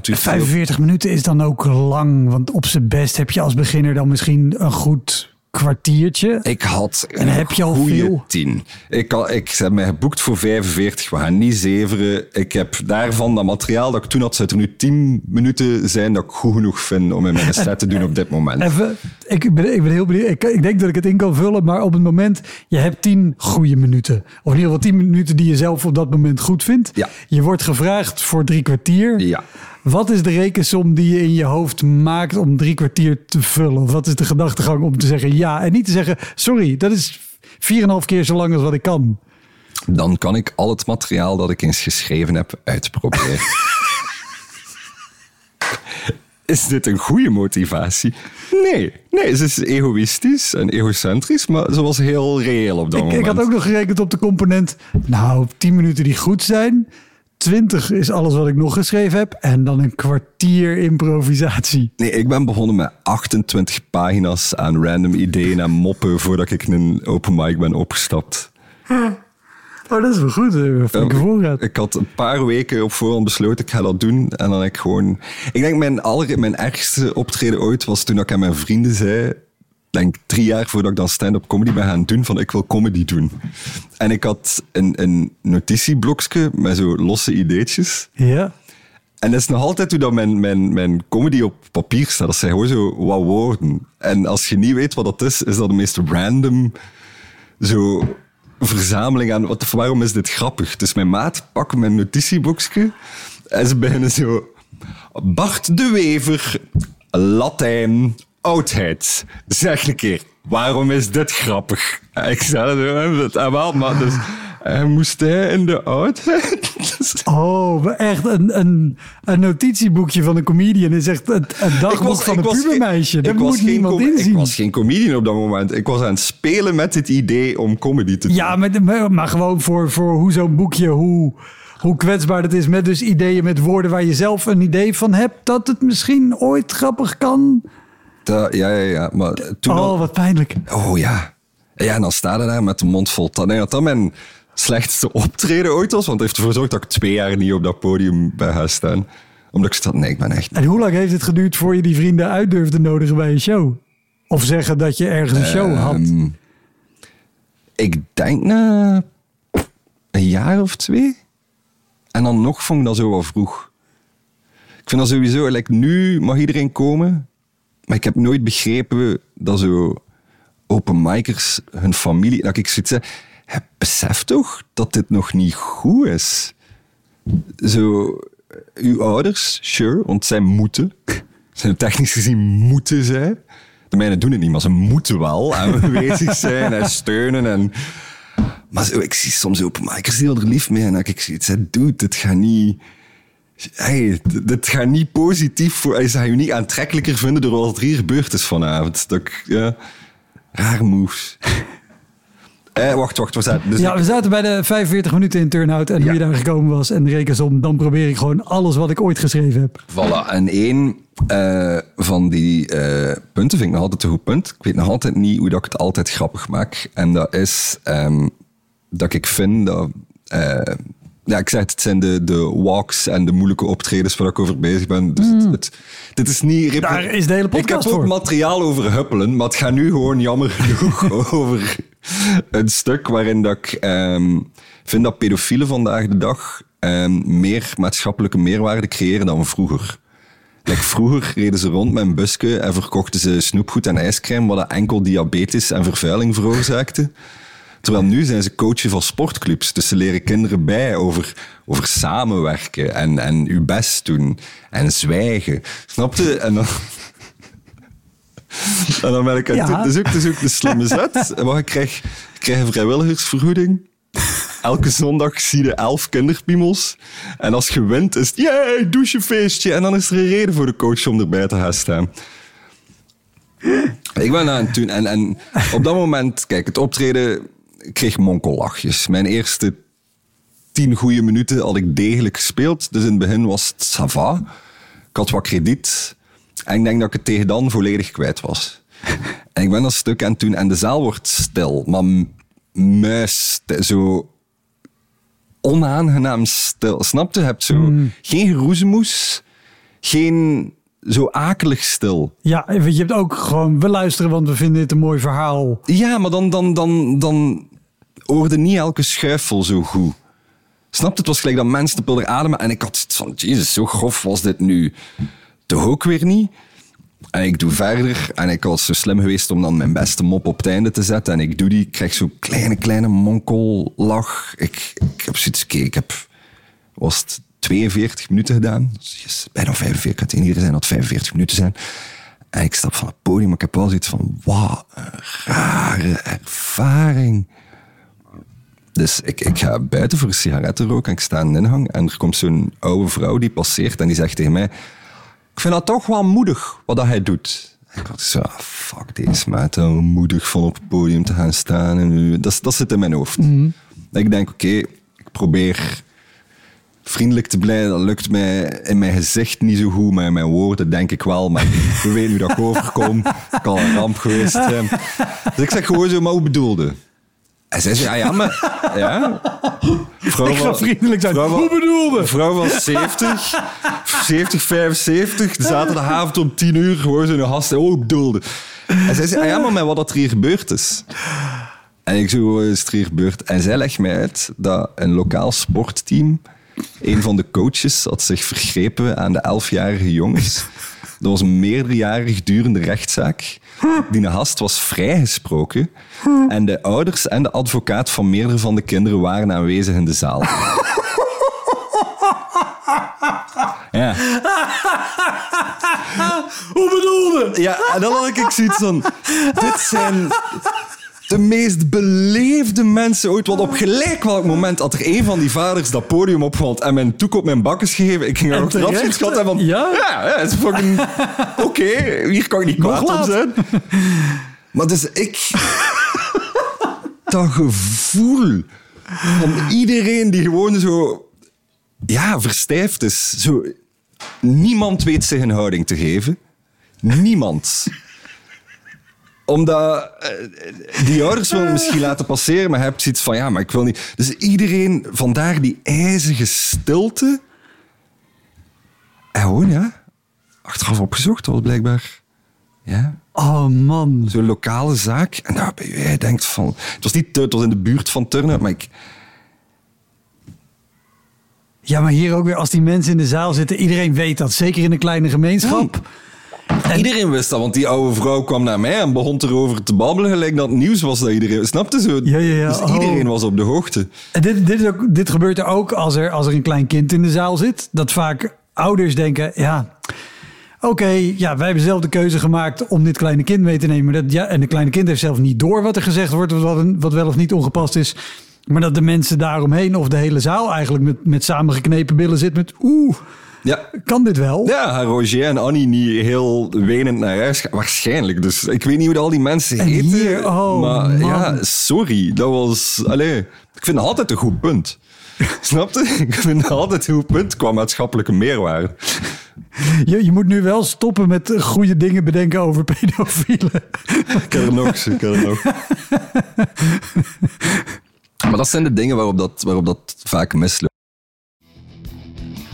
duurt veel- 45 minuten is dan ook lang, want op zijn best heb je als beginner dan misschien een goed kwartiertje. Ik had En heb je al veel? 10. Ik, had, ik heb mij geboekt voor 45. We gaan niet zeveren. Ik heb daarvan dat materiaal dat ik toen had, zou er nu 10 minuten zijn dat ik goed genoeg vind om in mijn set te doen op dit moment. Even, ik ben, ik ben heel benieuwd. Ik, ik denk dat ik het in kan vullen, maar op het moment, je hebt 10 goede minuten. Of in ieder geval 10 minuten die je zelf op dat moment goed vindt. Ja. Je wordt gevraagd voor drie kwartier. Ja. Wat is de rekensom die je in je hoofd maakt om drie kwartier te vullen? Of wat is de gedachtegang om te zeggen ja en niet te zeggen sorry, dat is 4,5 keer zo lang als wat ik kan? Dan kan ik al het materiaal dat ik eens geschreven heb uitproberen. is dit een goede motivatie? Nee, nee, ze is egoïstisch en egocentrisch, maar ze was heel reëel op dat Ik, moment. ik had ook nog gerekend op de component. Nou, 10 minuten die goed zijn. 20 is alles wat ik nog geschreven heb. En dan een kwartier improvisatie. Nee, ik ben begonnen met 28 pagina's aan random ideeën en moppen voordat ik in een open mic ben opgestapt. Oh, dat is wel goed. eh, voorraad. Ik had een paar weken op voorhand besloten, ik ga dat doen. En dan heb ik gewoon... Ik denk, mijn, aller, mijn ergste optreden ooit was toen ik aan mijn vrienden zei... denk drie jaar voordat ik dan stand-up comedy ben gaan doen, van ik wil comedy doen. En ik had een, een notitieblokje met zo losse ideetjes. Ja. En dat is nog altijd hoe dat mijn, mijn, mijn comedy op papier staat. Dat zijn gewoon zo wat woorden. En als je niet weet wat dat is, is dat de meest random zo verzameling aan... Wat, waarom is dit grappig? Dus mijn maat pakt mijn notitieboekje en ze beginnen zo... Bart de Wever, Latijn, oudheid. Zeg een keer, waarom is dit grappig? Ik zei dat, en wel, maar dus... Hij moest hij in de oudheid? Oh, echt een, een, een notitieboekje van een comedian is echt een, een dagboek van een pubermeisje. Was moet niemand inzien. Ik was geen comedian op dat moment. Ik was aan het spelen met het idee om comedy te doen. Ja, maar, maar- gewoon voor, voor hoe zo'n boekje, hoe, hoe kwetsbaar het is. Met dus ideeën, met woorden waar je zelf een idee van hebt. Dat het misschien ooit grappig kan. Ja, ja, ja. Maar toen Oh, al- wat pijnlijk. oh ja. Ja, en dan sta je daar met de mond vol tanden. Denk dat dat mijn slechtste optreden ooit was. Want het heeft ervoor gezorgd dat ik twee jaar niet op dat podium ben gaan staan. Omdat ik zat, nee, ik ben echt... En hoe lang heeft het geduurd voor je die vrienden uit durfde nodigen bij een show? Of zeggen dat je ergens een show had? Ehm, Ik denk na een jaar of twee. En dan nog vond ik dat zo wel vroeg. Ik vind dat sowieso, like, nu mag iedereen komen. Maar ik heb nooit begrepen dat zo open micers hun familie... Dat ik zoiets "Hè, besef toch dat dit nog niet goed is? Zo, uw ouders, sure, want zij moeten. Zijn technisch gezien moeten zij. De mijnen doen het niet, maar ze moeten wel aanwezig zijn en steunen. En... Maar ik zie soms openmakers die er lief mee. En ik zoiets zeg, dude, dit gaat niet... Hey, dit- gaat niet positief voor... Hij zou je niet aantrekkelijker vinden door wat er hier gebeurd is vanavond. Dat ja, raar moves. eh, wacht, wacht, we zijn... Dus Ja, we zaten bij de 45 minuten in turnout en hoe Ja. je daar gekomen was. En de rekensom, dan probeer ik gewoon alles wat ik ooit geschreven heb. Voilà. En één eh, van die eh, punten vind ik nog altijd een goed punt. Ik weet nog altijd niet hoe dat ik het altijd grappig maak. En dat is ehm, dat ik vind dat... eh, ja, ik zeg het, het zijn de, de walks en de moeilijke optredens waar ik over bezig ben. Dus het, het- dit is niet... Daar is de hele podcast Ik heb ook voor. materiaal over huppelen, maar het gaat nu gewoon jammer genoeg over een stuk waarin dat ik ehm, vind dat pedofielen vandaag de dag ehm, meer maatschappelijke meerwaarde creëren dan vroeger. Like vroeger reden ze rond met een busje en verkochten ze snoepgoed en ijscrème, wat enkel diabetes en vervuiling veroorzaakte. Terwijl nu zijn ze coachen van sportclubs. Dus ze leren kinderen bij over, over samenwerken en, en uw best doen en zwijgen. Snap je? En dan, en dan ben ik aan het Ja. is ook, ook de slimme zet. Maar ik krijg, ik krijg een vrijwilligersvergoeding. Elke zondag zie je elf kinderpiemels. En als je wint, is het, yay, douchefeestje. En dan is er een reden voor de coach om erbij te gaan staan. Ik ben aan het doen. En, en op dat moment, kijk, het optreden ik kreeg monkellachjes. Mijn eerste tien goede minuten had ik degelijk gespeeld. Dus in het begin was het ça va. Ik had wat krediet. En ik denk dat ik het tegen dan volledig kwijt was. En ik ben dat stuk aan het doen. En de zaal wordt stil. Maar muis, zo onaangenaam stil. Snap je? Je hebt zo geen geroezemoes. Geen zo akelig stil. Ja, je hebt ook gewoon, we luisteren, want we vinden dit een mooi verhaal. Ja, maar dan, dan, dan, dan hoorde niet elke schuifel zo goed. Snap? Het was gelijk dat mensen te ademen. En ik had van, jezus, zo grof was dit nu toch ook weer niet. En ik doe verder. En ik was zo slim geweest om dan mijn beste mop op het einde te zetten. En ik doe die. Ik krijg zo'n kleine, kleine monkellach. Ik, ik heb zoiets, ik heb... Was het 42 minuten gedaan. Dus yes, bijna 45, ik had in iedereen zijn dat 45 minuten zijn. En ik stap van het podium, maar ik heb wel zoiets van, wauw, een rare ervaring. Dus ik, ik ga buiten voor een sigaret roken en ik sta in de ingang en er komt zo'n oude vrouw die passeert en die zegt tegen mij, ik vind dat toch wel moedig wat dat hij doet. En ik had zo, ah, fuck deze maat, moedig van op het podium te gaan staan. En, nu- dat, dat zit in mijn hoofd. Ik denk, oké, ik probeer vriendelijk te blijven. Dat lukt mij in mijn gezicht niet zo goed, maar in mijn woorden denk ik wel. Maar we weten hoe dat ik overkom. Het kan een ramp geweest zijn. Dus ik zeg gewoon zo, maar hoe bedoelde? En zij zei, ah ja, maar... Ja. Vrouw Ik ga van- vriendelijk zijn. vrouw Hoe bedoelde? Vrouw van 70, 70, 75. De zaterdagavond om 10 uur gewoon zo'n gast. Oh, bedoelde? En zij zei, ah ja, maar met wat dat er hier gebeurd is. En ik zo, is er hier gebeurd? En zij legt mij uit dat een lokaal sportteam, een van de coaches, had zich vergrepen aan de elfjarige jongens. Dat was een meerderjarig durende rechtszaak. Die gast was vrijgesproken. En de ouders en de advocaat van meerdere van de kinderen waren aanwezig in de zaal. Ja. Hoe bedoelde? Ja, en dan had ik zoiets van... Dit zijn de meest beleefde mensen ooit. Want op gelijk welk moment had er een van die vaders dat podium opvalt en mijn toek op mijn bakkes gegeven. Ik ging er nog terecht. eraf schat en van... Ja? Ja, ja, het is fucking... Oké, hier kan ik niet kwaad op zijn. Maar dus ik... dat gevoel van iedereen die gewoon zo... Ja, verstijfd is. Zo, niemand weet zich een houding te geven. Niemand omdat eh, die ouders willen misschien laten passeren, maar je hebt zoiets van ja, maar ik wil niet. Dus iedereen, vandaar die ijzige stilte. En gewoon ja, achteraf opgezocht, was blijkbaar ja, Oh man. zo'n lokale zaak. En nou, bij jij denkt van. Het was niet, het was in de buurt van Turnhout, maar ik. Ja, maar hier ook weer, als die mensen in de zaal zitten, iedereen weet dat. Zeker in een kleine gemeenschap. Iedereen wist dat, want die oude vrouw kwam naar mij en begon erover te babbelen, gelijk dat het nieuws was dat iedereen. Snapte zo? Ja, ja, ja. Dus Oh. iedereen was op de hoogte. En dit, dit, is ook, dit gebeurt er ook als er, als er een klein kind in de zaal zit. Dat vaak ouders denken, ja, oké, ja, wij hebben zelf de keuze gemaakt om dit kleine kind mee te nemen. Dat, ja, en de kleine kind heeft zelf niet door wat er gezegd wordt, wat, een- wat wel of niet ongepast is. Maar dat de mensen daaromheen of de hele zaal eigenlijk met, met samengeknepen billen zit met, oeh, Ja, kan dit wel? Ja, Roger en Annie niet heel wenend naar huis gaan. Waarschijnlijk. Dus ik weet niet hoe al die mensen En heten. hier, oh, maar man. ja, sorry. Dat was... Allee, ik vind het altijd een goed punt. Snap je? Ik vind het altijd een goed punt qua maatschappelijke meerwaarde. Je, je moet nu wel stoppen met goede dingen bedenken over pedofielen. Ik heb er nog. Ik heb er nog. Maar dat zijn de dingen waarop dat, waarop dat vaak misloopt.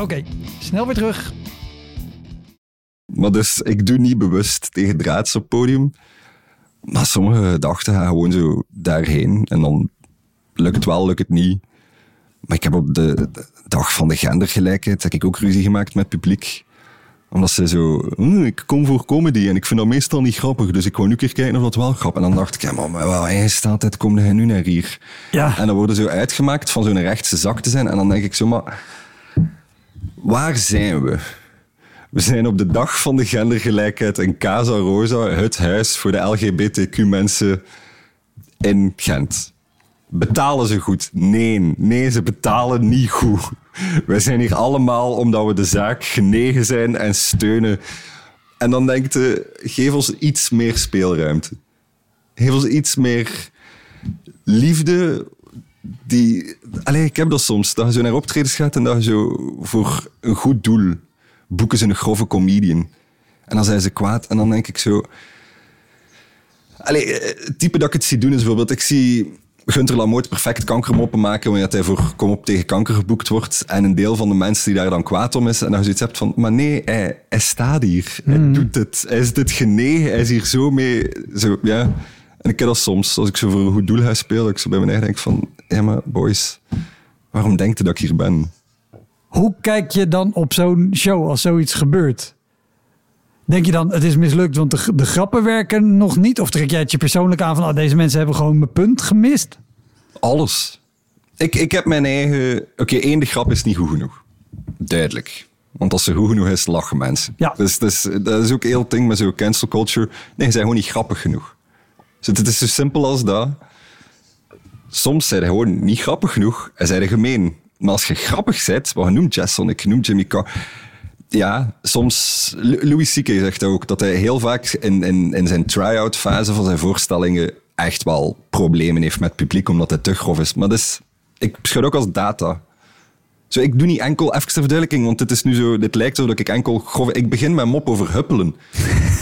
Oké, snel weer terug. Maar dus, ik doe niet bewust tegen draads op podium. Maar sommige dachten gaan gewoon zo daarheen. En dan lukt het wel, lukt het niet. Maar ik heb op de, dag van de gendergelijkheid heb ik ook ruzie gemaakt met het publiek. Omdat ze zo... "Hm, ik kom voor comedy en ik vind dat meestal niet grappig. Dus ik wou nu een keer kijken of dat wel grappig En dan dacht ik, ja, maar eigen staat, kom jij nu naar hier? Ja. En dan worden ze uitgemaakt van zo'n rechtse zak te zijn. En dan denk ik zo, maar... Waar zijn we? We zijn op de dag van de gendergelijkheid in Casa Rosa, het huis voor de LGBTQ-mensen in Gent. Betalen ze goed? Nee, nee, ze betalen niet goed. Wij zijn hier allemaal omdat we de zaak genegen zijn en steunen. En dan denkt je, geef ons iets meer speelruimte. Geef ons iets meer liefde. Die, allee, ik heb dat soms, dat je zo naar optredens gaat en dat je zo voor een goed doel boeken ze een grove comedian. En dan zijn ze kwaad en dan denk ik zo... Allee, eh, het type dat ik het zie doen is bijvoorbeeld, ik zie Gunther Lamoot perfect kankermoppen maken wanneer hij voor Kom op tegen kanker geboekt wordt. En een deel van de mensen die daar dan kwaad om is. En dan je zoiets hebt van, maar nee, hij, hij staat hier. Hij doet het. Hij is dit genegen. Hij is hier zo mee. Zo, ja. En ik heb dat soms, als ik zo voor een goed doel ga spelen, dat ik zo bij mijn eigen denk van, ja maar boys, waarom denkt je dat ik hier ben? Hoe kijk je dan op zo'n show als zoiets gebeurt? Denk je dan, het is mislukt, want de, de grappen werken nog niet? Of trek jij het je persoonlijk aan van, oh, deze mensen hebben gewoon mijn punt gemist? Alles. Ik, ik heb mijn eigen... Oké, één, de grap is niet goed genoeg. Duidelijk. Want als ze goed genoeg is, lachen mensen. Ja. Dus, dus dat is ook heel ding met zo'n cancel culture. Nee, ze zijn gewoon niet grappig genoeg. Dus het is zo simpel als dat. Soms zijn ze gewoon niet grappig genoeg en zijn ze gemeen. Maar als je grappig bent, wat noemt Jason, ik noem Jimmy Carr ja, soms. Louis C.K. zegt ook dat hij heel vaak in, in, in zijn try-out fase van zijn voorstellingen echt wel problemen heeft met het publiek, omdat hij te grof is. Maar dus, ik beschouw ook als data. Zo, ik doe niet enkel, even ter verduidelijking, want dit, is nu zo, dit lijkt zo dat ik enkel grof... Ik begin met een mop over huppelen.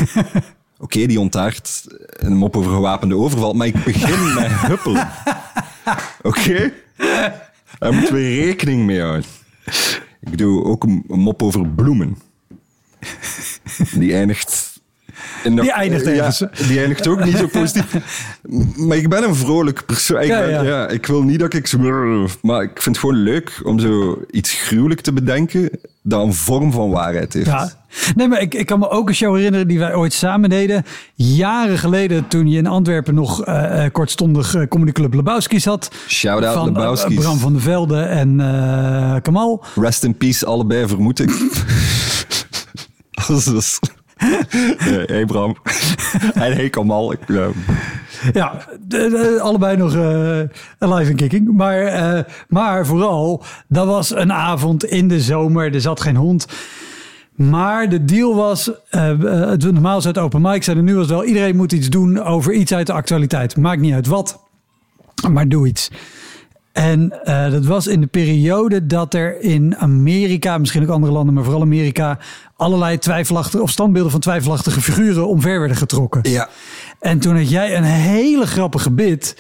Oké, die ontaart een mop over gewapende overval, maar ik begin met huppelen. Oké? Daar moeten we rekening mee houden. Ik doe ook een, mop over bloemen. Die eindigt... In die eindigt ja, Die eindigt ook niet zo positief. Maar ik ben een vrolijk persoon. Ik, ja, ja. ik wil niet dat ik zo... Maar ik vind het gewoon leuk om zo iets gruwelijk te bedenken dat een vorm van waarheid heeft. Ja. Nee, maar ik, ik kan me ook een show herinneren die wij ooit samen deden. Jaren geleden, toen je in Antwerpen nog uh, kortstondig uh, Comedy Club Lebowski's had. Shout-out van, Lebowski's. Bram van der Velde en Kamal. Rest in peace, allebei vermoed ik. hey Bram. en hey Kamal. Ik, ja, allebei nog uh, live en kicking. Maar, uh, maar vooral, dat was een avond in de zomer. Er zat geen hond. Maar de deal was, uh, normaal is het open mic zijn en nu was wel, iedereen moet iets doen over iets uit de actualiteit. Maakt niet uit wat, maar doe iets. En uh, dat was in de periode dat er in Amerika, misschien ook andere landen, maar vooral Amerika, allerlei twijfelachtige of standbeelden van twijfelachtige figuren omver werden getrokken. Ja. En toen had jij een hele grappige bit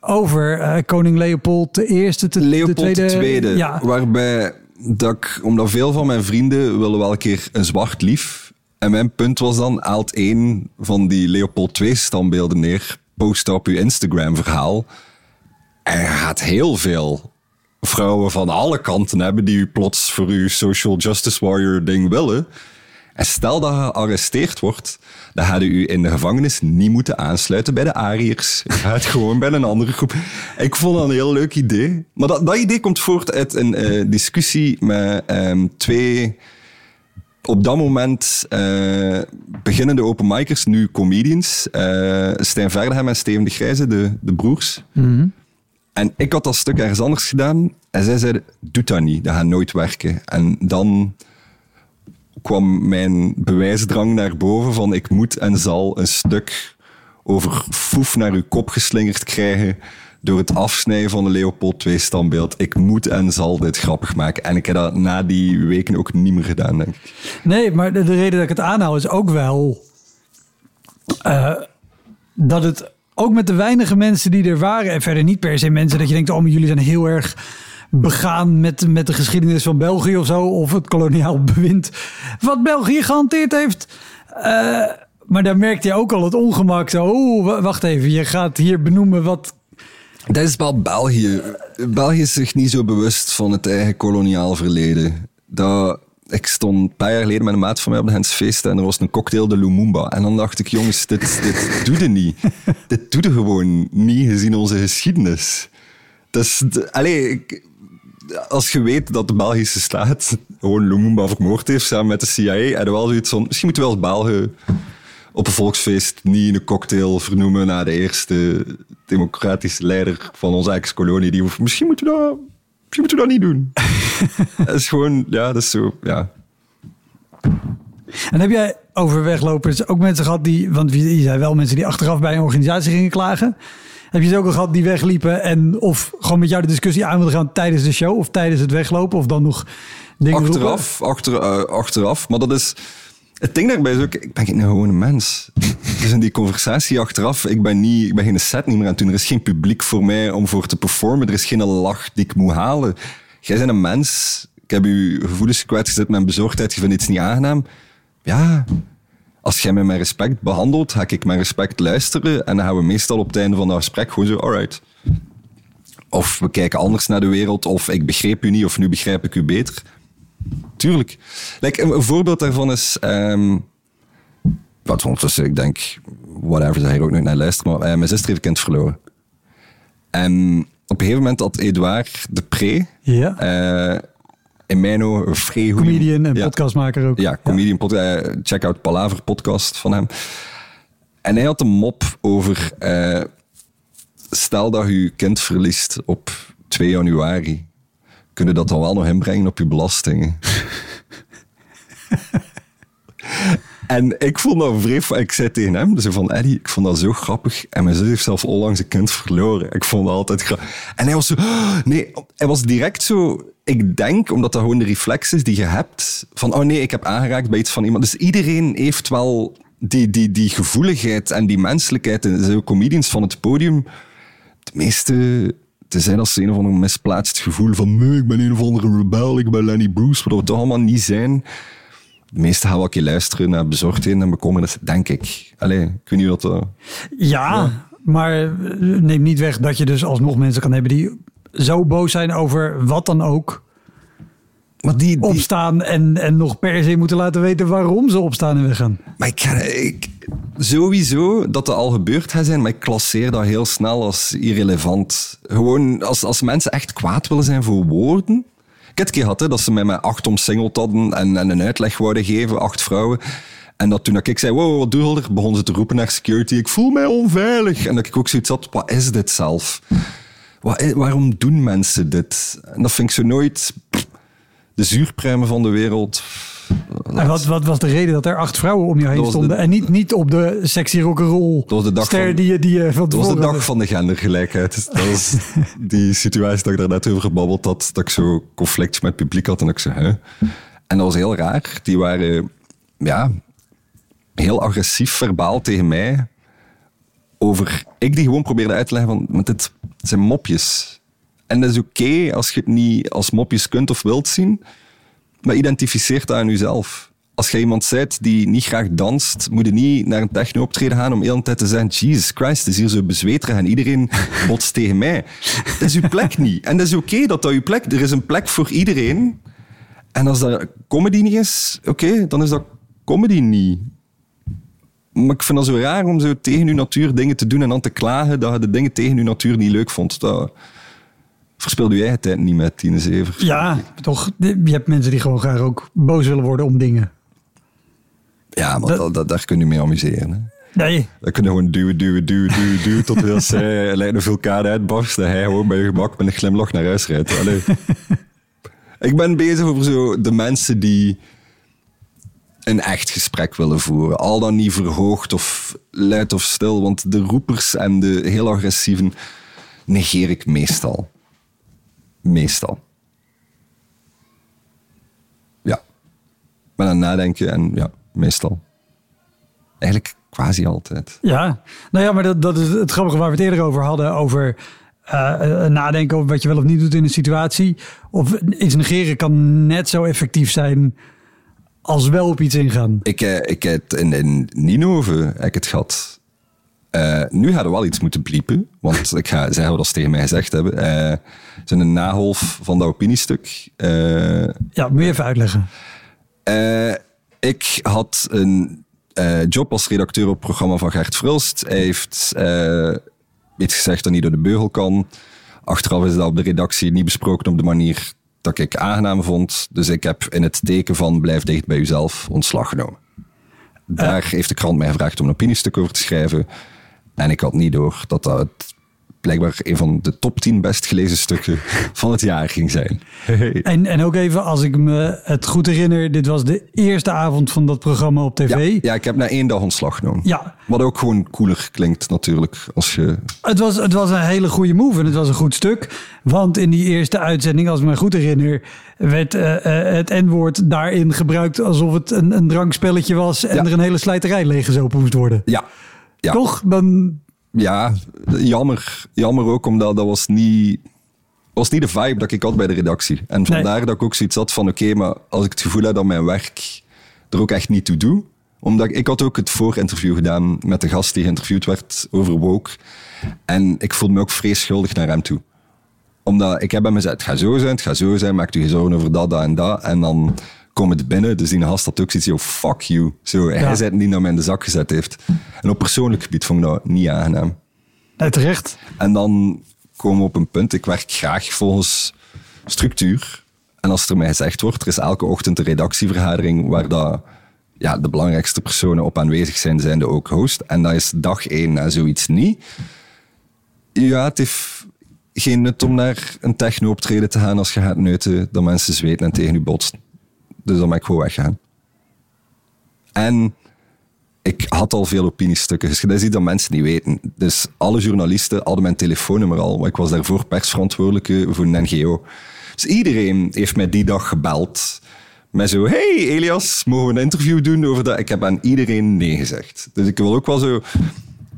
over uh, koning Leopold I, te, Leopold de tweede, ja. waarbij omdat veel van mijn vrienden willen wel een keer een zwart lief. En mijn punt was dan, haalt één van die Leopold II standbeelden neer, post op uw Instagram verhaal er gaat heel veel vrouwen van alle kanten hebben die u plots voor uw social justice warrior ding willen. En stel dat je gearresteerd wordt, dan hadden u in de gevangenis niet moeten aansluiten bij de Ariërs. Je gaat gewoon bij een andere groep. Ik vond dat een heel leuk idee. Maar dat, dat idee komt voort uit een uh, discussie met um, twee op dat moment uh, beginnende openmikers, nu comedians. Uh, Stijn Verdehem en Steven de Grijze, de, de broers. Mm -hmm. En ik had dat stuk ergens anders gedaan. En zij zeiden, doe dat niet, dat gaat nooit werken. En dan kwam mijn bewijsdrang naar boven van ik moet en zal een stuk over foef naar uw kop geslingerd krijgen door het afsnijden van de Leopold II standbeeld. Ik moet en zal dit grappig maken. En ik heb dat na die weken ook niet meer gedaan, denk ik. Nee, maar de, reden dat ik het aanhoud is ook wel... Uh, dat het ook met de weinige mensen die er waren. En verder niet per se mensen dat je denkt, oh, maar jullie zijn heel erg begaan met, met de geschiedenis van België of zo. Of het koloniaal bewind wat België gehanteerd heeft. Uh, maar daar merkte je ook al het ongemak. Zo, oh, wacht even, je gaat hier benoemen wat... Dat is wel België. België is zich niet zo bewust van het eigen koloniaal verleden. Dat, ik stond een paar jaar geleden met een maat van mij op de Hensfeest en er was een cocktail de Lumumba. En dan dacht ik, jongens, dit, dit doe je niet. dit doe je gewoon niet gezien onze geschiedenis. Dus, allez, als je weet dat de Belgische staat gewoon Lumumba vermoord heeft samen met de CIA, en wel zoiets van, misschien moeten we als Belgen op een volksfeest niet een cocktail vernoemen naar de eerste democratische leider van onze ex-kolonie. Misschien moeten we dat je moet dat niet doen. dat is gewoon, ja, dat is zo, ja. En heb jij over weglopers ook mensen gehad die, want je zei wel mensen die achteraf bij een organisatie gingen klagen. Heb je ze ook al gehad die wegliepen en of gewoon met jou de discussie aan wilden gaan tijdens de show of tijdens het weglopen of dan nog dingen Achteraf, achter, uh, achteraf. Maar dat is, het ding daarbij is ook, ik ben geen gewone mens. Dus in die conversatie achteraf, ik ben, niet, ik ben geen set niet meer aan het doen. Er is geen publiek voor mij om voor te performen. Er is geen lach die ik moet halen. Jij bent een mens. Ik heb je gevoelens met bezorgdheid. Je vindt iets niet aangenaam. Ja, als jij mij met respect behandelt, ga ik met respect luisteren. En dan gaan we meestal op het einde van dat gesprek gewoon zo, alright. Of we kijken anders naar de wereld, of ik begreep u niet, of nu begrijp ik u beter. Tuurlijk. Like, een, voorbeeld daarvan is... ehm wat ondertussen, ik denk, whatever, ze ook nog naar luisteren, maar eh, mijn zuster heeft een kind verloren. En op een gegeven moment had Edouard de Pre, Ja. eh, in mijn ogen een vrij goeie- Comedian en Ja. podcastmaker ook. Ja, comedian, pod- eh, check out Palaver podcast van hem. En hij had een mop over, eh, stel dat je je kind verliest op 2 januari, kun je dat dan wel nog inbrengen op je belastingen? En ik vond dat vreemd. Ik zei tegen hem, dus van Eddie, ik vond dat zo grappig. En mijn zus heeft zelf onlangs een kind verloren. Ik vond dat altijd grappig. En hij was zo, "Oh, nee, hij was direct zo. Ik denk, omdat dat gewoon de reflex is die je hebt, van oh nee, ik heb aangeraakt bij iets van iemand. Dus iedereen heeft wel die, die, die gevoeligheid en die menselijkheid. En zo comedians van het podium, de meeste, te zijn als ze een of ander misplaatst gevoel van nee, ik ben een of andere rebel, ik ben Lenny Bruce, wat we toch allemaal niet zijn. De meesten gaan wel een keer luisteren naar bezorgdheden en bekommernis, denk ik. Allee, ik weet niet wat dat... Ja, maar eh, neem niet weg dat je dus alsnog mensen kan hebben die zo boos zijn over wat dan ook. Maar die, die, Opstaan en, en nog per se moeten laten weten waarom ze opstaan en weggaan. Maar ik, sowieso dat dat al gebeurd zijn, maar ik klasseer dat heel snel als irrelevant. Gewoon als, als mensen echt kwaad willen zijn voor woorden. Keer gehad hè, dat ze mij met acht omsingeld hadden en, en een uitleg wouden geven, acht vrouwen. En dat toen ik zei, wow, wat doe je? Begonnen ze te roepen naar security, ik voel mij onveilig. En dat ik ook zoiets had, wat is dit zelf? Wat, waarom doen mensen dit? En dat vind ik zo nooit... De zuurpruimen van de wereld... En wat, wat was de reden dat er acht vrouwen om je heen de- stonden? En niet, niet op de sexy rock'n'roll ster van- die je, die je van Dat was de dag van de gendergelijkheid. Dus Dat was die situatie dat ik daar net over gebabbeld had. Dat ik zo conflict met het publiek had en ik zei, hè? En dat was heel raar. Die waren, ja, heel agressief verbaal tegen mij. Over, ik die gewoon probeerde uit te leggen van, met dit zijn mopjes. En dat is oké als je het niet als mopjes kunt of wilt zien. Maar identificeer dat aan jezelf. Als je iemand bent die niet graag danst, moet je niet naar een techno-optreden gaan om de hele tijd te zeggen Jesus Christ, het is hier zo bezweterig en iedereen botst tegen mij. Dat is uw plek niet. En dat is oké dat dat uw plek... Er is een plek voor iedereen. En als dat comedy niet is, oké, dan is dat comedy niet. Maar ik vind dat zo raar om zo tegen uw natuur dingen te doen en dan te klagen dat je de dingen tegen uw natuur niet leuk vond. Dat verspeel je eigen tijd niet met Tine Zever. Ja, toch. Je hebt mensen die gewoon graag ook boos willen worden om dingen. Ja, maar dat, dat, daar kun je mee amuseren. Hè. Nee, Dan kun je gewoon duwen, duwen, duwen, duwen, duwen, tot heel zij lijkt een vulkaan uitbarst en hij gewoon bij je gemak met een glimlach naar huis rijdt. Allee. Ik ben bezig over zo de mensen die een echt gesprek willen voeren. Al dan niet verhoogd of luid of stil, want de roepers en de heel agressieven negeer ik meestal. Meestal. Ja. Aan het nadenken en ja, meestal. Eigenlijk quasi altijd. ja. Nou ja, maar dat, dat is het grappige waar we het eerder over hadden. Over eh, eh, nadenken over wat je wel of niet doet in een situatie. Of iets negeren kan net zo effectief zijn als wel op iets ingaan. Ik, eh, ik heb het in, in Ninove heb ik het gehad. Eh, nu hadden we wel iets moeten bliepen, want ik ga zeggen wat ze tegen mij gezegd hebben. Het is een naholf van dat opiniestuk. Eh, Ja, moet je even uitleggen. eh, ik had een job als redacteur op het programma van Gert Frulst. Hij heeft iets gezegd dat niet door de beugel kan. Achteraf is dat op de redactie niet besproken op de manier dat ik aangenaam vond. Dus ik heb in het teken van blijf dicht bij uzelf ontslag genomen. Daar heeft de krant mij gevraagd om een opiniestuk over te schrijven. En ik had niet door dat dat het blijkbaar een van de top 10 best gelezen stukken van het jaar ging zijn. En, en ook even, als ik me het goed herinner, dit was de eerste avond van dat programma op tv. Ja, ja, ik heb na één dag ontslag genomen. Ja. Wat ook gewoon cooler klinkt natuurlijk. Als je... Het, was, het was een hele goede move en het was een goed stuk. Want in die eerste uitzending, als ik me goed herinner, werd eh, eh, het N-woord daarin gebruikt alsof het een, een drankspelletje was en Ja. er een hele slijterij leeggezopen moest worden. Ja, Ja. Toch? Dan, Ja, jammer. Jammer ook, omdat dat was niet, was niet de vibe dat ik had bij de redactie. En vandaar dat ik ook zoiets had van, oké, maar als ik het gevoel heb dat mijn werk er ook echt niet toe doe. Omdat ik, ik had ook het voorinterview gedaan met de gast die geïnterviewd werd over woke. En ik voelde me ook vrees schuldig naar hem toe. Omdat ik heb hem gezegd, het gaat zo zijn, het gaat zo zijn, maak je geen zorgen over dat, dat en dat. En dan kom het binnen, dus die gast had ook zoiets oh, fuck you. Zo, Hij Ja. zei het niet naar mij in de zak gezet heeft. En op persoonlijk gebied vond ik dat niet aangenaam. nee, terecht. En dan komen we op een punt, ik werk graag volgens structuur. En als er mij gezegd wordt, er is elke ochtend een redactievergadering waar dat, ja, de belangrijkste personen op aanwezig zijn, zijn de ook host. En dat is dag één en zoiets niet. Ja, het heeft geen nut om naar een techno-optreden te gaan als je gaat neuten dat mensen zweten en tegen je botsen. Dus dan ben ik gewoon weggaan. En ik had al veel opiniestukken. Dus dat is iets dat mensen niet weten. Dus alle journalisten hadden mijn telefoonnummer al. Maar ik was daarvoor persverantwoordelijke voor een NGO. Dus iedereen heeft mij die dag gebeld. Met zo, hey Elias, mogen we een interview doen over dat? Ik heb aan iedereen nee gezegd. Dus ik wil ook wel zo...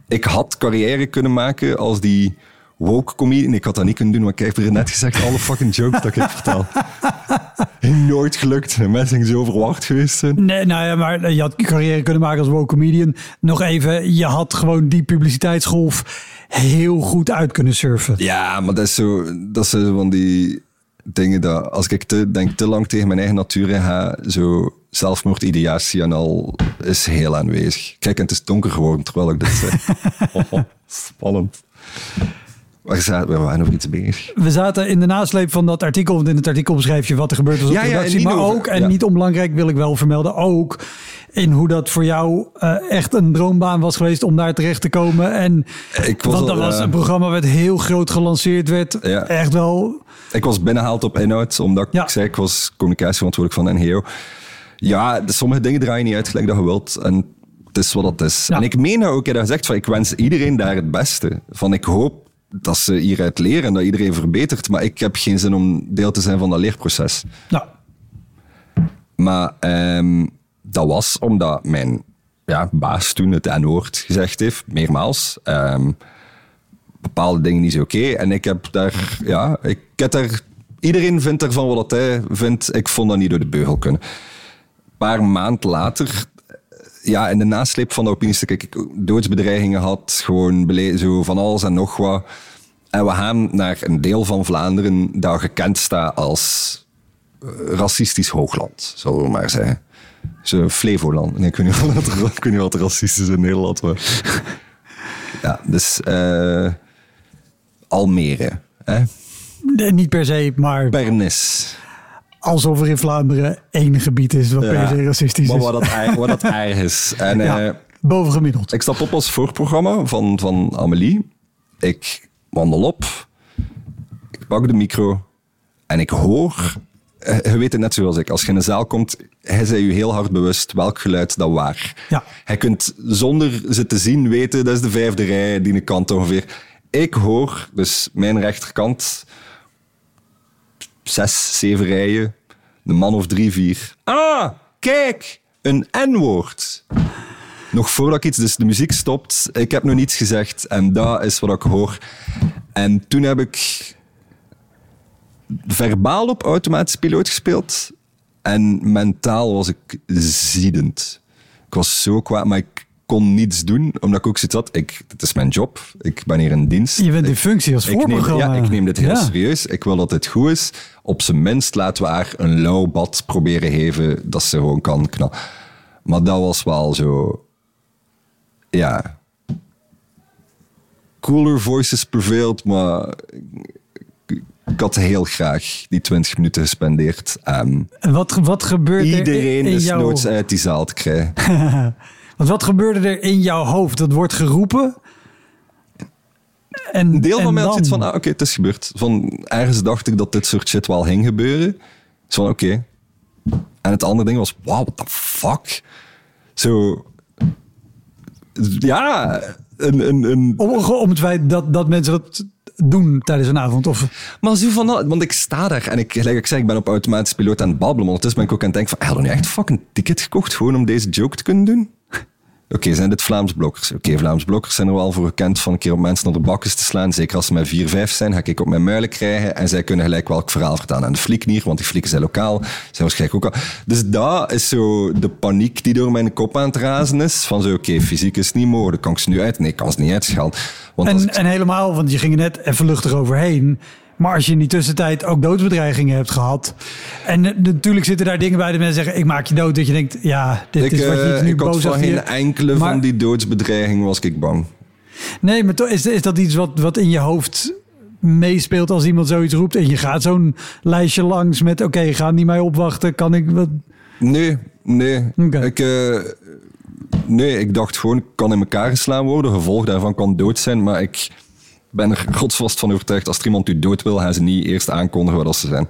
Ik had carrière kunnen maken als die woke comedian. Ik had dat niet kunnen doen, want ik heb er net gezegd alle fucking jokes dat ik vertel. Nooit gelukt. Mensen zijn zo verwacht geweest zijn. Nee, nou ja, maar je had carrière kunnen maken als woke comedian. Nog even, je had gewoon die publiciteitsgolf heel goed uit kunnen surfen. Ja, maar dat is zo, dat is zo van die dingen dat als ik te, denk te lang tegen mijn eigen natuur in ga, zo zelfmoordideatie en al is heel aanwezig. Kijk, en het is donker geworden terwijl ik dit zeg. Oh, spannend. Waar zaten we? We waren nog iets bezig. We zaten in de nasleep van dat artikel, want in het artikel beschrijf je wat er gebeurd was op Ja, de redactie. maar over- ook, en ja. niet onbelangrijk wil ik wel vermelden, ook in hoe dat voor jou eh, echt een droombaan was geweest om daar terecht te komen. En, Ik was want dat al, was ja. een programma wat heel groot gelanceerd werd. Ja. Echt wel, Ik was binnengehaald op inhoud, omdat ik zei, ik was communicatieverantwoordelijk van NGO. Ja, sommige dingen draaien niet uit gelijk dat je wilt. En het is wat het is. En ik meen ook, ik heb gezegd, van, ik wens iedereen daar het beste. Van, ik hoop dat ze hieruit leren en dat iedereen verbetert. Maar ik heb geen zin om deel te zijn van dat leerproces. nou, Maar ehm, dat was omdat mijn ja, baas toen het N-woord gezegd heeft, meermaals. Ehm, bepaalde dingen niet zo oké. En ik heb daar, ja, ik heb daar, iedereen vindt ervan wat hij vindt. Ik vond dat niet door de beugel kunnen. Een paar maanden later, ja, in de nasleep van de opiniestuk, heb ik doodsbedreigingen had, gewoon zo van alles en nog wat. En we gaan naar een deel van Vlaanderen dat gekend staat als eh, racistisch hoogland, zullen we maar zeggen. Zo Flevoland. Nee, ik weet niet wat, ik weet niet wat racistisch is in Nederland. Maar. Ja, dus eh, Almere. Hè? nee, niet per se, maar Pernis. Alsof er in Vlaanderen één gebied is wat per se racistisch maar is. wat dat, ei- wat dat erg is. En, ja, eh, bovengemiddeld. Ik stap op als voorprogramma van, van Amelie. Ik wandel op. Ik pak de micro. En ik hoor... eh, Je weet het net zoals ik. Als je in een zaal komt, hij is je heel hard bewust welk geluid dat waar. Ja. Hij kunt zonder ze te zien weten, dat is de vijfde rij, die kant ongeveer. Ik hoor, dus mijn rechterkant, zes, zeven rijen, een man of drie, vier. Ah, kijk, een N-woord. Nog voordat ik iets, dus de muziek stopt, ik heb nog niets gezegd en dat is wat ik hoor. En toen heb ik verbaal op automatisch piloot gespeeld en mentaal was ik ziedend. Ik was zo kwaad, maar ik kon niets doen, omdat ik ook zoiets had. Ik, het is mijn job, ik ben hier in dienst. Je bent in functie als voorprogramma. ja, ik neem dit heel Ja. serieus. Ik wil dat het goed is. Op zijn minst laten we haar een lauw bad proberen geven dat ze gewoon kan knallen. Maar dat was wel zo... Ja... Cooler voices prevailed, maar... ik- had heel graag die 20 minuten gespendeerd aan wat, wat gebeurde er iedereen in dus jouw... noods uit die zaal te krijgen. Want wat gebeurde er in jouw hoofd? Dat wordt geroepen. En, Een deel en van mij dan- zoiets van, ah, oké, het is gebeurd. Van, ergens dacht ik dat dit soort shit wel ging gebeuren. Dus van, oké. En het andere ding was, wow, what the fuck? Zo... Ja, een... een, een Om, om het feit dat, dat mensen dat doen tijdens een avond. Of, maar zo van, want ik sta daar en ik, gelijk ik zei, ik ben op automatisch piloot aan het babbelen. Ondertussen ben ik ook aan het denken van, had nu echt fucking ticket gekocht gewoon om deze joke te kunnen doen? Oké, zijn dit Vlaams blokkers? Oké, Vlaams blokkers zijn er wel voor gekend van een keer op mensen naar de bakkes te slaan. Zeker als ze met vier, vijf zijn, ga ik op mijn muilen krijgen. En zij kunnen gelijk welk verhaal vertellen. En de fliknier, want die flikken zijn lokaal, zijn waarschijnlijk ook al. Dus dat is zo de paniek die door mijn kop aan het razen is. Van zo, oké, fysiek is niet mogelijk. Kan ik ze nu uit? Nee, ik kan ze niet uitschalen. Want En, ik- en helemaal, want je ging er net even luchtig overheen. Maar als je in die tussentijd ook doodsbedreigingen hebt gehad. En natuurlijk zitten daar dingen bij dat mensen zeggen: Ik maak je dood. Dat je denkt: Ja, dit ik, is wat je eh, nu ik had boos van achter geen enkele Maar- van die doodsbedreigingen was ik bang. Nee, maar toch is, is dat iets wat, wat in je hoofd meespeelt als iemand zoiets roept. En je gaat zo'n lijstje langs met: Oké, gaan die mij opwachten? Kan ik wat. Nee, nee. Ik, eh, nee, ik dacht gewoon, ik kan in elkaar geslaan worden. Gevolg daarvan kan dood zijn. Maar ik ben er godsvast van overtuigd, als er iemand u dood wil, gaan ze niet eerst aankondigen wat ze zijn.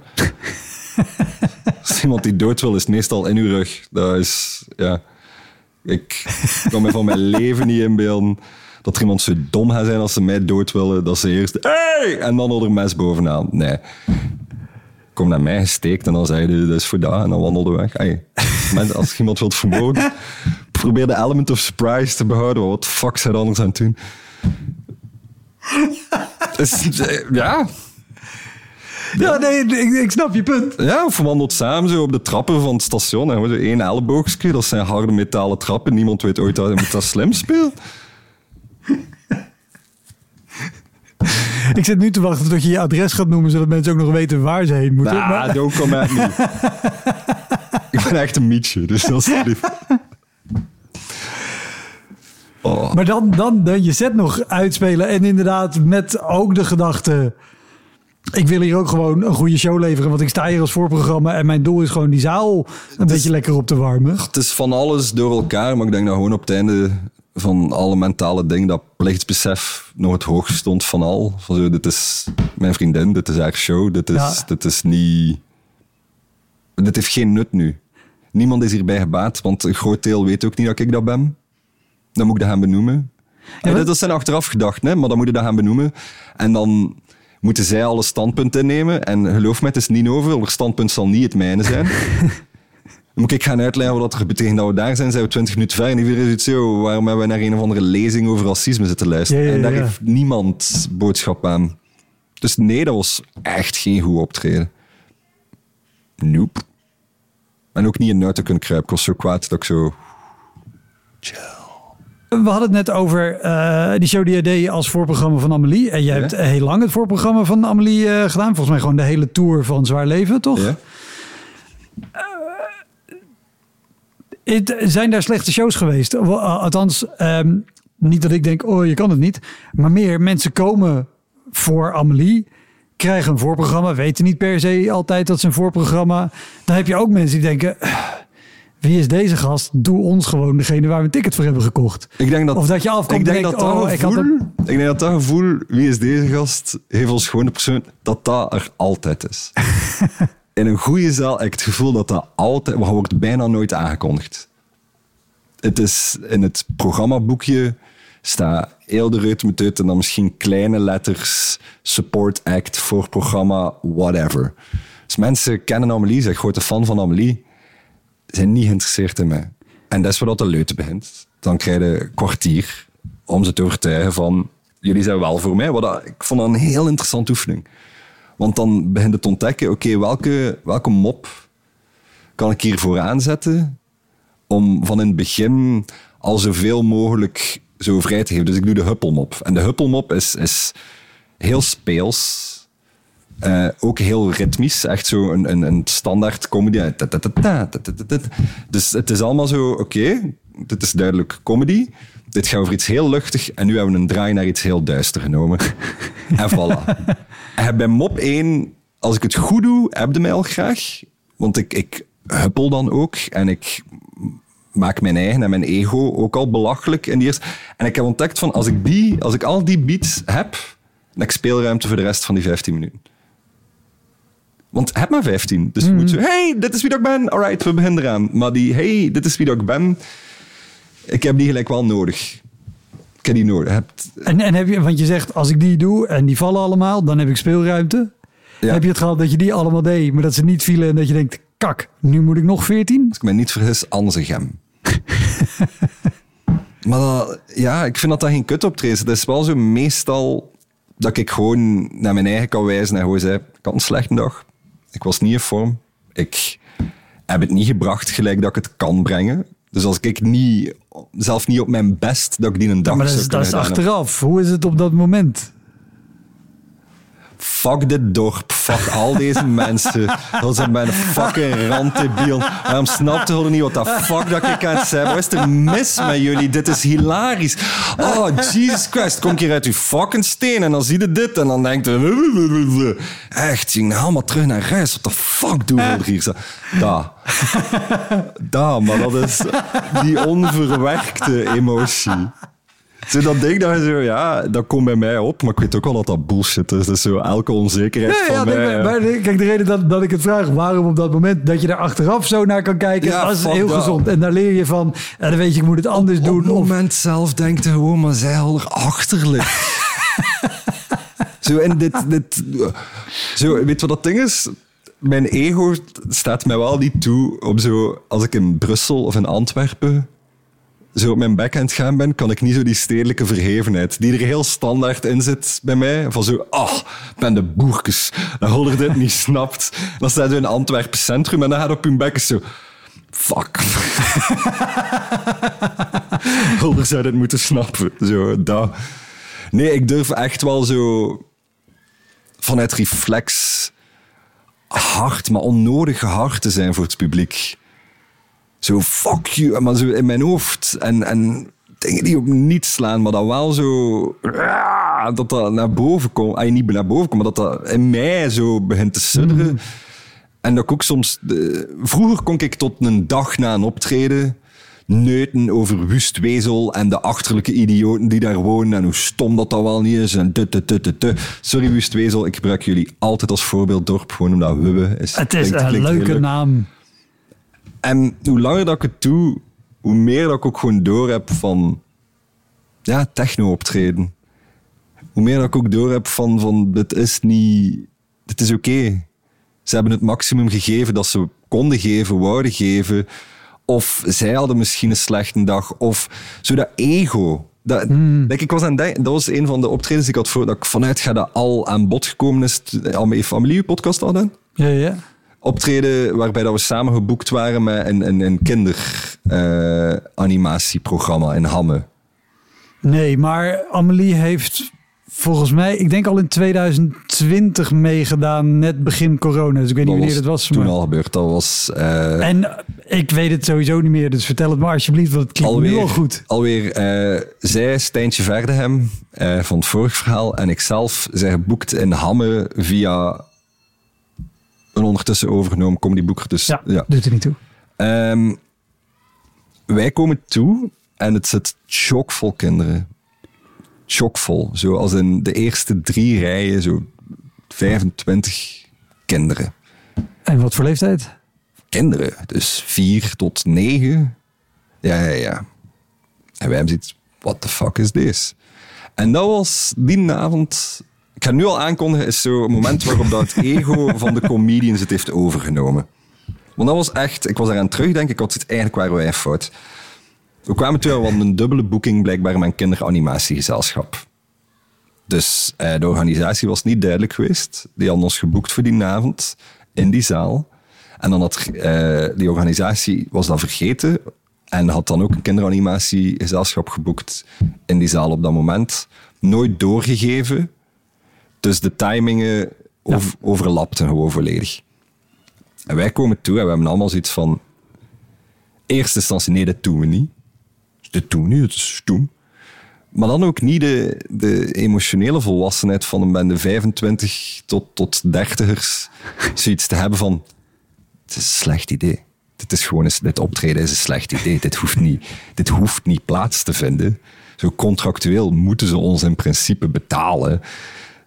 als iemand die dood wil, is het meestal in uw rug. Dat is, ja... Ik kan me van mijn leven niet inbeelden dat er iemand zo dom gaat zijn als ze mij dood willen, dat ze eerst... Hey! En dan al er mes bovenaan. Nee kom naar mij gesteekt en dan zei je, dat is voor dat. En dan wandelde weg. Ey, mensen, als je iemand wilt vermoorden, probeer de element of surprise te behouden. Wat de fuck zijn anders aan het doen? Dus, eh, ja, Ja, nee, ik, ik snap je punt. ja, of wandelt samen zo op de trappen van het station. En gewoon zo één elleboogje, dat zijn harde metalen trappen. Niemand weet ooit dat dat slim speelt. Ik zit nu te wachten tot je je adres gaat noemen, zodat mensen ook nog weten waar ze heen moeten. Nah, Maar- don't come at me. ik ben echt een mietje, dus dat is lief. Oh. Maar dan, dan, je set nog uitspelen en inderdaad met ook de gedachte... Ik wil hier ook gewoon een goede show leveren, want ik sta hier als voorprogramma en mijn doel is gewoon die zaal een beetje lekker op te warmen. Het is van alles door elkaar, maar ik denk dat gewoon op het einde van alle mentale dingen dat plichtsbesef nog het hoogst stond van al. Van zo, dit is mijn vriendin, dit is haar show, dit is, Ja. dit is niet... Dit heeft geen nut nu. Niemand is hierbij gebaat, want een groot deel weet ook niet dat ik dat ben. Dan moet ik dat gaan benoemen. En maar- dat zijn achteraf gedachten, hè, maar dan moet je dat gaan benoemen. En dan moeten zij alle standpunten innemen. En geloof me, het is niet over. Haar standpunt zal niet het mijne zijn. Dan moet ik gaan uitleggen wat er betekent dat we daar zijn. Zijn we twintig minuten ver en iedereen is iets zo... Waarom hebben we naar een of andere lezing over racisme zitten luisteren? Ja, ja, En daar ja. heeft niemand boodschap aan. Dus nee, dat was echt geen goed optreden. Nope. En ook niet in uit te kunnen kruipen. Ik was zo kwaad dat ik zo... We hadden het net over eh, die show die je deed als voorprogramma van Amelie. En jij Ja. hebt heel lang het voorprogramma van Amelie eh, gedaan. Volgens mij gewoon de hele tour van Zwaar Leven, toch? Ja? Het- zijn daar slechte shows geweest? Althans, ehm, niet dat ik denk, oh, je kan het niet. Maar meer mensen komen voor Amelie, krijgen een voorprogramma, weten niet per se altijd dat ze een voorprogramma. Dan heb je ook mensen die denken, "Ah, wie is deze gast? Doe ons gewoon degene waar we een ticket voor hebben gekocht. Ik denk dat, Of dat je afkomt ik denk en dat dat oh, ik gevoel, een- ik denk dat dat gevoel, wie is deze gast, heeft ons gewoon de persoon, dat dat er altijd is. In een goede zaal heb ik het gevoel dat dat altijd, maar wordt bijna nooit aangekondigd. Het is in het programmaboekje staat heel de reut met uit en dan misschien kleine letters, support act voor programma, whatever. Dus mensen kennen Amelie, zijn grote fan van Amelie, zijn niet geïnteresseerd in mij. En dat is de leute begint. Dan krijg je een kwartier om ze te overtuigen van jullie zijn wel voor mij. Wat ik vond dat een heel interessante oefening. Want dan begint het te ontdekken, oké, welke, welke mop kan ik hier vooraan zetten om van in het begin al zoveel mogelijk zo vrij te geven. Dus ik doe de huppelmop. En de huppelmop is, is heel speels. Eh, ook heel ritmisch, echt zo een, een, een standaard comedy. Ta-ta-ta-ta. Dus het is allemaal zo, oké, dit is duidelijk comedy. Dit gaat over iets heel luchtig en nu hebben we een draai naar iets heel duister genomen. en voilà. En bij mop 1, als ik het goed doe, heb je mij al graag. Want ik, ik huppel dan ook en ik maak mijn eigen en mijn ego ook al belachelijk in die eerste. En ik heb ontdekt van, als ik, die, als ik al die beats heb, dan heb ik speelruimte voor de rest van die 15 minuten. Want heb maar 15. Dus je moet zo, hey, dit is wie dat ik ben. Alright, we beginnen eraan. Maar die, hey, dit is wie dat ik ben. Ik heb die gelijk wel nodig. Ik heb die nodig. Hebt, En, en heb je, want je zegt, als ik die doe en die vallen allemaal, dan heb ik speelruimte. Ja. Heb je het gehad dat je die allemaal deed, maar dat ze niet vielen en dat je denkt, kak, nu moet ik nog 14? als ik me niet vergis, Anne Gem. Maar dat, ja, ik vind dat dat geen kut optreden. Het is wel zo meestal dat ik gewoon naar mijn eigen kan wijzen en gewoon zei, ik had een slechte dag. Ik was niet in vorm. Ik heb het niet gebracht gelijk dat ik het kan brengen. Dus als ik niet, zelf niet op mijn best, dat ik die een dag Maar dat zou is, dat is achteraf. Hoe is het op dat moment? Fuck dit dorp, fuck al deze mensen. Dat zijn bijna fucking randdebiel. Waarom snapte jullie niet wat de fuck dat ik aan het zeggen? Wat is er mis met jullie? Dit is hilarisch. Oh, Jesus Christ. Kom hier uit uw fucking steen en dan zie je dit en dan denkt je... Echt, zing nou allemaal terug naar huis. Wat de fuck doen we hier? zo? Da. Da, maar dat is die onverwerkte emotie. Zo dat ding dat je zo, ja, dat komt bij mij op, maar ik weet ook wel dat dat bullshit is. Dus zo elke onzekerheid Ja, ja, van nee, mij. maar, maar kijk, de reden dat, dat ik het vraag, waarom op dat moment dat je daar achteraf zo naar kan kijken, Ja, dat is heel dat. gezond. En daar leer je van, en dan weet je, ik moet het anders Op doen. het Of, moment zelf denkt hij gewoon, maar zij al achterlijk. zo, en dit, dit... Zo, weet je wat dat ding is? Mijn ego staat mij wel niet toe om zo... Als ik in Brussel of in Antwerpen zo op mijn backhand gaan ben, kan ik niet zo die stedelijke verhevenheid, die er heel standaard in zit bij mij, van zo, ah, ik ben de boerkes, dat Holder dit niet snapt. Dan staat je in Antwerpen centrum en dan gaat op hun bekken zo, fuck. Holder zou dit moeten snappen. Zo, dat. Nee, ik durf echt wel zo vanuit reflex hard, maar onnodig hard te zijn voor het publiek. Zo, fuck you, maar zo in mijn hoofd. En, en dingen die op niets slaan, maar dan wel zo... ah, Dat dat naar boven komt. Ah, niet naar boven komt, maar dat dat in mij zo begint te sudderen. En dat ik ook soms... de- vroeger kon ik tot een dag na een optreden neuten over Wustwezel en de achterlijke idioten die daar wonen en hoe stom dat dat wel niet is en tut, tut. Sorry Wustwezel, ik gebruik jullie altijd als voorbeelddorp, gewoon omdat Wubbe is. het is klinkt- een klinkt leuke leuk. naam. En hoe langer dat ik het doe, hoe meer dat ik ook gewoon door heb van ja, techno optreden. Hoe meer dat ik ook door heb van, van dit is niet, dit is oké. Ze hebben het maximum gegeven dat ze konden geven, wouden geven. Of zij hadden misschien een slechte dag. Of zo dat ego. Dat, like, ik was aan dat was een van de optredens die ik had voor, dat ik vanuit ga dat al aan bod gekomen is. Al mijn familie podcast hadden Ja, ja. Optreden waarbij dat we samen geboekt waren met een, een, een kinderanimatieprogramma in Hamme. Nee, maar Amelie heeft volgens mij, ik denk al in 2020 meegedaan, net begin corona. Dus ik weet niet wanneer dat was. toen maar- al gebeurd. Dat was eh, En eh, ik weet het sowieso niet meer, dus vertel het maar alsjeblieft, want het klinkt nu alweer, al goed. alweer eh, zij, Stijntje Verdehem eh, van het vorig verhaal en ikzelf zijn geboekt in Hamme via een ondertussen overgenomen comedyboeker. Dus, Ja, ja. doet er niet toe. Ehm, wij komen toe en het zit chockvol kinderen. Chockvol. Zoals in de eerste drie rijen, zo 25 kinderen. En wat voor leeftijd? Kinderen, dus vier tot negen. Ja, ja, ja. En wij hebben zoiets, what the fuck is this? En dat was die avond... Ik ga nu al aankondigen, is zo een moment waarop dat het ego van de comedians het heeft overgenomen. Want dat was echt... Ik was eraan terugdenken, ik had zoiets, eigenlijk waren wij fout. We kwamen toen wel een dubbele boeking blijkbaar met een kinderanimatiegezelschap. Dus eh, de organisatie was niet duidelijk geweest. Die hadden ons geboekt voor die avond in die zaal. En dan had eh, die organisatie was dat vergeten en had dan ook een kinderanimatiegezelschap geboekt in die zaal op dat moment. Nooit doorgegeven. Dus de timingen over, overlapten gewoon volledig. En wij komen toe en we hebben allemaal zoiets van... Eerste instantie, nee, dat doen we niet. Dit doen we niet, dat is stoem. Maar dan ook niet de, de emotionele volwassenheid van een bende 25 tot, tot 30ers. Zoiets te hebben van, het is een slecht idee. Dit, is gewoon een, dit optreden is een slecht idee. Dit hoeft, niet, dit hoeft niet plaats te vinden. Zo contractueel moeten ze ons in principe betalen.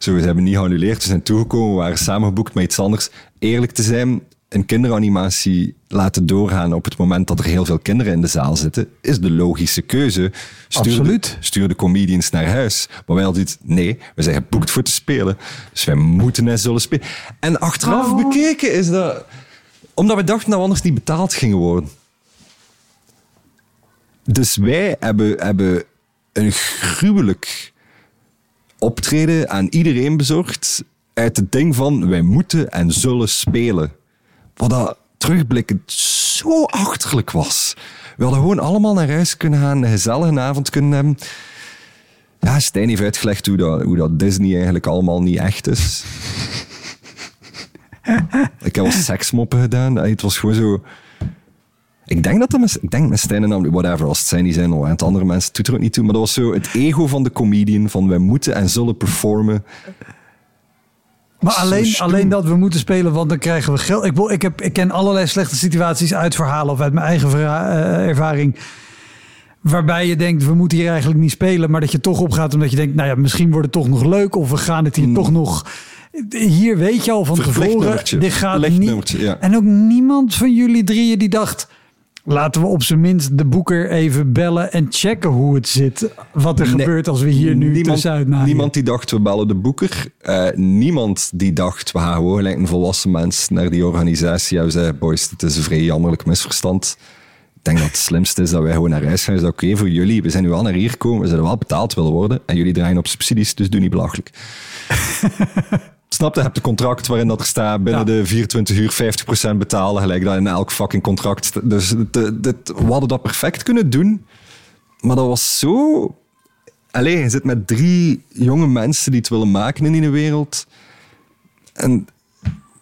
Zo, we hebben niet geannuleerd, we zijn toegekomen, we waren samengeboekt met iets anders. Eerlijk te zijn, een kinderanimatie laten doorgaan op het moment dat er heel veel kinderen in de zaal zitten, is de logische keuze. Stuur Absoluut. De, stuur de comedians naar huis. Maar wij hadden iets, nee, we zijn geboekt voor te spelen. Dus wij moeten en zullen spelen. En achteraf Oh. bekeken is dat... Omdat we dachten dat we anders niet betaald gingen worden. Dus wij hebben, hebben een gruwelijk optreden aan iedereen bezorgd uit het ding van wij moeten en zullen spelen. Wat dat terugblikkend zo achterlijk was. We hadden gewoon allemaal naar huis kunnen gaan, een gezellige avond kunnen hebben. Ja, Stijn heeft uitgelegd hoe dat, hoe dat Disney eigenlijk allemaal niet echt is. ik heb wel seksmoppen gedaan. Het was gewoon zo... Ik denk dat dat met, ik denk met Stijn en whatever, als het zijn, die zijn al. En het andere mensen doet er ook niet toe. Maar dat was zo het ego van de comedian, van wij moeten en zullen performen. Maar alleen, alleen dat we moeten spelen, want dan krijgen we geld. Ik, ik, heb, ik ken allerlei slechte situaties uit verhalen of uit mijn eigen uh, ervaring. Waarbij je denkt, we moeten hier eigenlijk niet spelen. Maar dat je toch opgaat omdat je denkt, nou ja, misschien wordt het toch nog leuk. Of we gaan het hier hmm. toch nog... Hier weet je al van tevoren, dit gaat niet. Ja. En ook niemand van jullie drieën die dacht... Laten we op zijn minst de boeker even bellen en checken hoe het zit. Wat er gebeurt als we hier nu niemand, tussenuit Niemand die dacht, we bellen de boeker. Uh, niemand die dacht, we gaan gewoon gelijk een volwassen mens naar die organisatie. En we zeiden, boys, het is een vrij jammerlijk misverstand. Ik denk dat het slimste is dat wij gewoon naar huis gaan. Is oké voor jullie? We zijn nu al naar hier gekomen. We zullen wel betaald willen worden. En jullie draaien op subsidies, dus doe niet belachelijk. Snap je? hebt een contract waarin dat er staat binnen de 24 uur 50% betalen, gelijk dat in elk fucking contract. Dus dit, dit, we hadden dat perfect kunnen doen, maar dat was zo... Alleen, je zit met drie jonge mensen die het willen maken in die wereld. En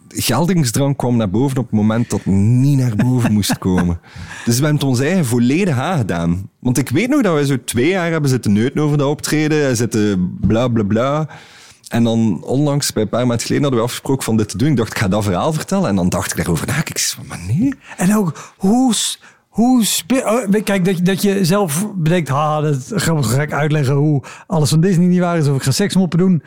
geldingsdrang kwam naar boven op het moment dat het niet naar boven moest komen. Dus we hebben het ons eigen volledig aangedaan. Want ik weet nog dat wij zo twee jaar hebben zitten neuten over dat optreden, zitten bla bla bla. En dan onlangs, bij een paar maanden geleden, hadden we afgesproken van dit te doen. Ik dacht, ik ga dat verhaal vertellen. En dan dacht ik daarover na. Ik zei, maar nee. En ook, hoe... Hoe oh, kijk, dat, dat je zelf bedenkt, ha, dat ga ik uitleggen hoe alles van Disney niet waar is, of ik ga seksmoppen doen.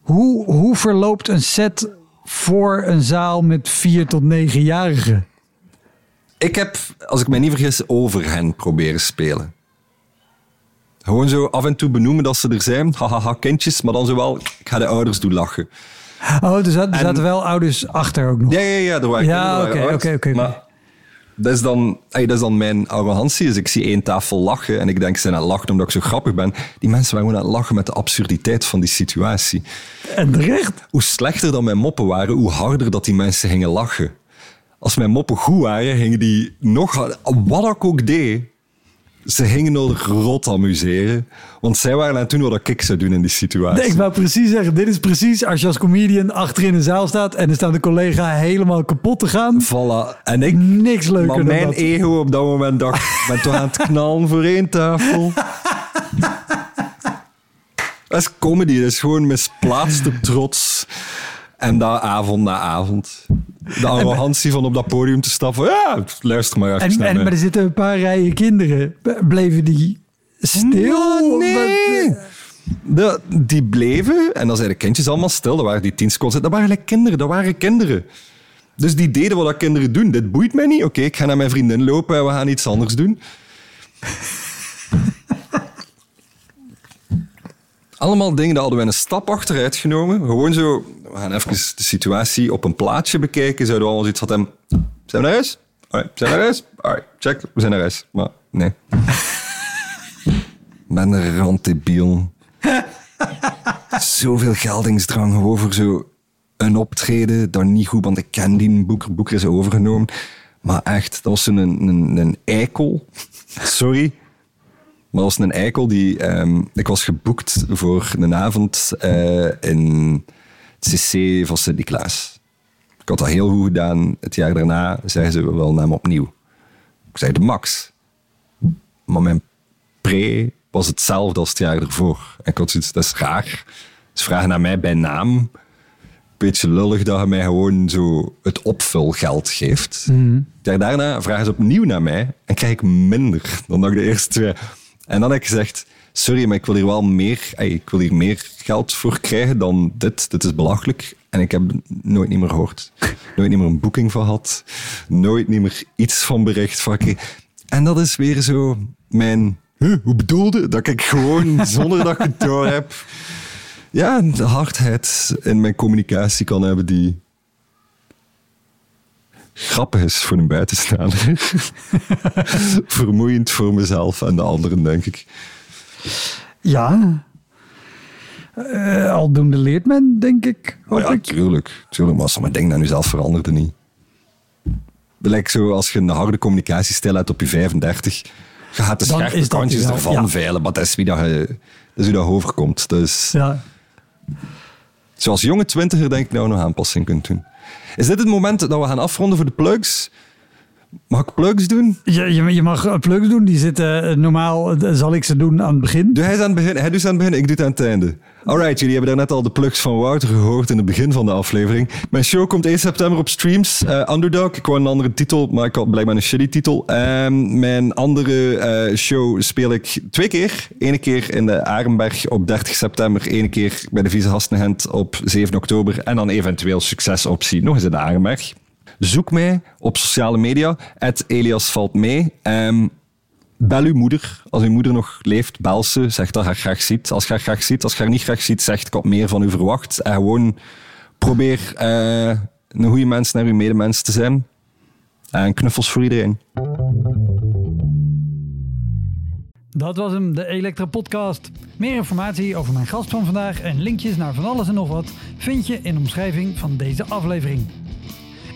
Hoe, hoe verloopt een set voor een zaal met vier tot negenjarigen? Ik heb, als ik me niet vergis, over hen proberen spelen. Gewoon zo af en toe benoemen dat ze er zijn. Hahaha, kindjes. Maar dan zo wel, ik ga de ouders doen lachen. Oh, er zaten, er zaten wel ouders achter ook nog. Ja, ja, ja. Er waren ja, oké, oké, oké. Dat is, dan, dat is dan mijn arrogantie. Dus ik zie één tafel lachen en ik denk, ze zijn aan het lachen omdat ik zo grappig ben. Die mensen waren gewoon aan het lachen met de absurditeit van die situatie. En terecht. Hoe slechter dan mijn moppen waren, hoe harder dat die mensen gingen lachen. Als mijn moppen goed waren, gingen die nog harder. Wat ik ook deed, ze gingen er rot amuseren. Want zij waren aan toen wat ik zou doen in die situatie. Nee, ik wou precies zeggen, dit is precies als je als comedian achter in een zaal staat en er staat een collega helemaal kapot te gaan. Voilà. En ik... Niks leuker maar mijn ego op dat moment dacht, ben toch aan het knallen voor één tafel. dat is comedy, dat is gewoon misplaatste trots. En dat avond na avond. De arrogantie van op dat podium te stappen. Ja, luister maar even en, en, Maar er zitten een paar rijen kinderen. Bleven die stil? nee. De, die bleven, en dan zijn de kindjes allemaal stil. Dat waren die tien seconden. Dat waren kinderen, dat waren kinderen. Dus die deden wat dat kinderen doen. Dit boeit mij niet. Oké, ik ga naar mijn vriendin lopen en we gaan iets anders doen. Allemaal dingen, dat hadden we een stap achteruit genomen. Gewoon zo, we gaan even de situatie op een plaatje bekijken. Zouden we allemaal iets van hem... Zijn we naar huis? Alright, zijn we naar huis? Alright, check, we zijn naar huis. Maar nee. ben een. Zoveel geldingsdrang over zo een optreden dat niet goed, want ik ken die boeker, boeker is overgenomen. Maar echt, dat was een, een, een eikel. Sorry. Maar dat was een eikel die... Um, ik was geboekt voor een avond uh, in het CC van Sint-Niklaas. Ik had dat heel goed gedaan. Het jaar daarna zeiden ze, we willen hem opnieuw. Ik zei de max. Maar mijn pre was hetzelfde als het jaar ervoor. En ik had zoiets, dat is raar. Ze vragen naar mij bij naam. Beetje lullig dat je mij gewoon zo het opvulgeld geeft. Mm. Daarna vragen ze opnieuw naar mij en krijg ik minder dan dat ik de eerste twee en dan heb ik gezegd, sorry, maar ik wil hier wel meer, ik wil hier meer geld voor krijgen dan dit. Dit is belachelijk. En ik heb nooit niet meer gehoord. Nooit niet meer een boeking van gehad. Nooit niet meer iets van bericht van. En dat is weer zo mijn, hoe bedoelde? Dat ik gewoon, zonder dat ik het door heb, ja, de hardheid in mijn communicatie kan hebben die grappig is voor een buitenstaander. Vermoeiend voor mezelf en de anderen, denk ik. Ja. Uh, aldoende leert men, denk ik. Oh ja, tuurlijk. tuurlijk. Maar sommige dingen aan jezelf veranderde niet. Lijkt zo als je een harde communicatiestijl hebt op je 35, je gaat de scherpe kantjes ervan ja. veilen, maar dat is wie dat, je, dat, is wie dat overkomt. Dus, ja. Zoals jonge twintiger denk ik nou nog aanpassing kunt doen. Is dit het moment dat we gaan afronden voor de plugs? Mag ik plugs doen? Je, je mag plugs doen. Die zitten eh, normaal, eh, zal ik ze doen aan het begin. Doe hij aan het begin, hij doet ze aan het begin, ik doe het aan het einde. Alright, jullie hebben daarnet al de plugs van Wouter gehoord in het begin van de aflevering. Mijn show komt 1 september op streams. Uh, Underdog, ik wou een andere titel, maar ik had blijkbaar een shitty titel. Um, mijn andere show speel ik twee keer. Eén keer in de Arenberg op 30 september. Eén keer bij de Vieze Hastenhand op 7 oktober. En dan eventueel succesoptie nog eens in de Arenberg. Zoek mij op sociale media. Elias valt mee. Um, bel uw moeder. Als uw moeder nog leeft, bel ze. Zeg dat haar graag ziet. Als je haar graag ziet, als je haar niet graag ziet, zeg ik had meer van u verwacht. En gewoon probeer uh, een goede mens naar uw medemens te zijn. En knuffels voor iedereen. Dat was hem, de Elektra Podcast. Meer informatie over mijn gast van vandaag en linkjes naar van alles en nog wat vind je in de omschrijving van deze aflevering.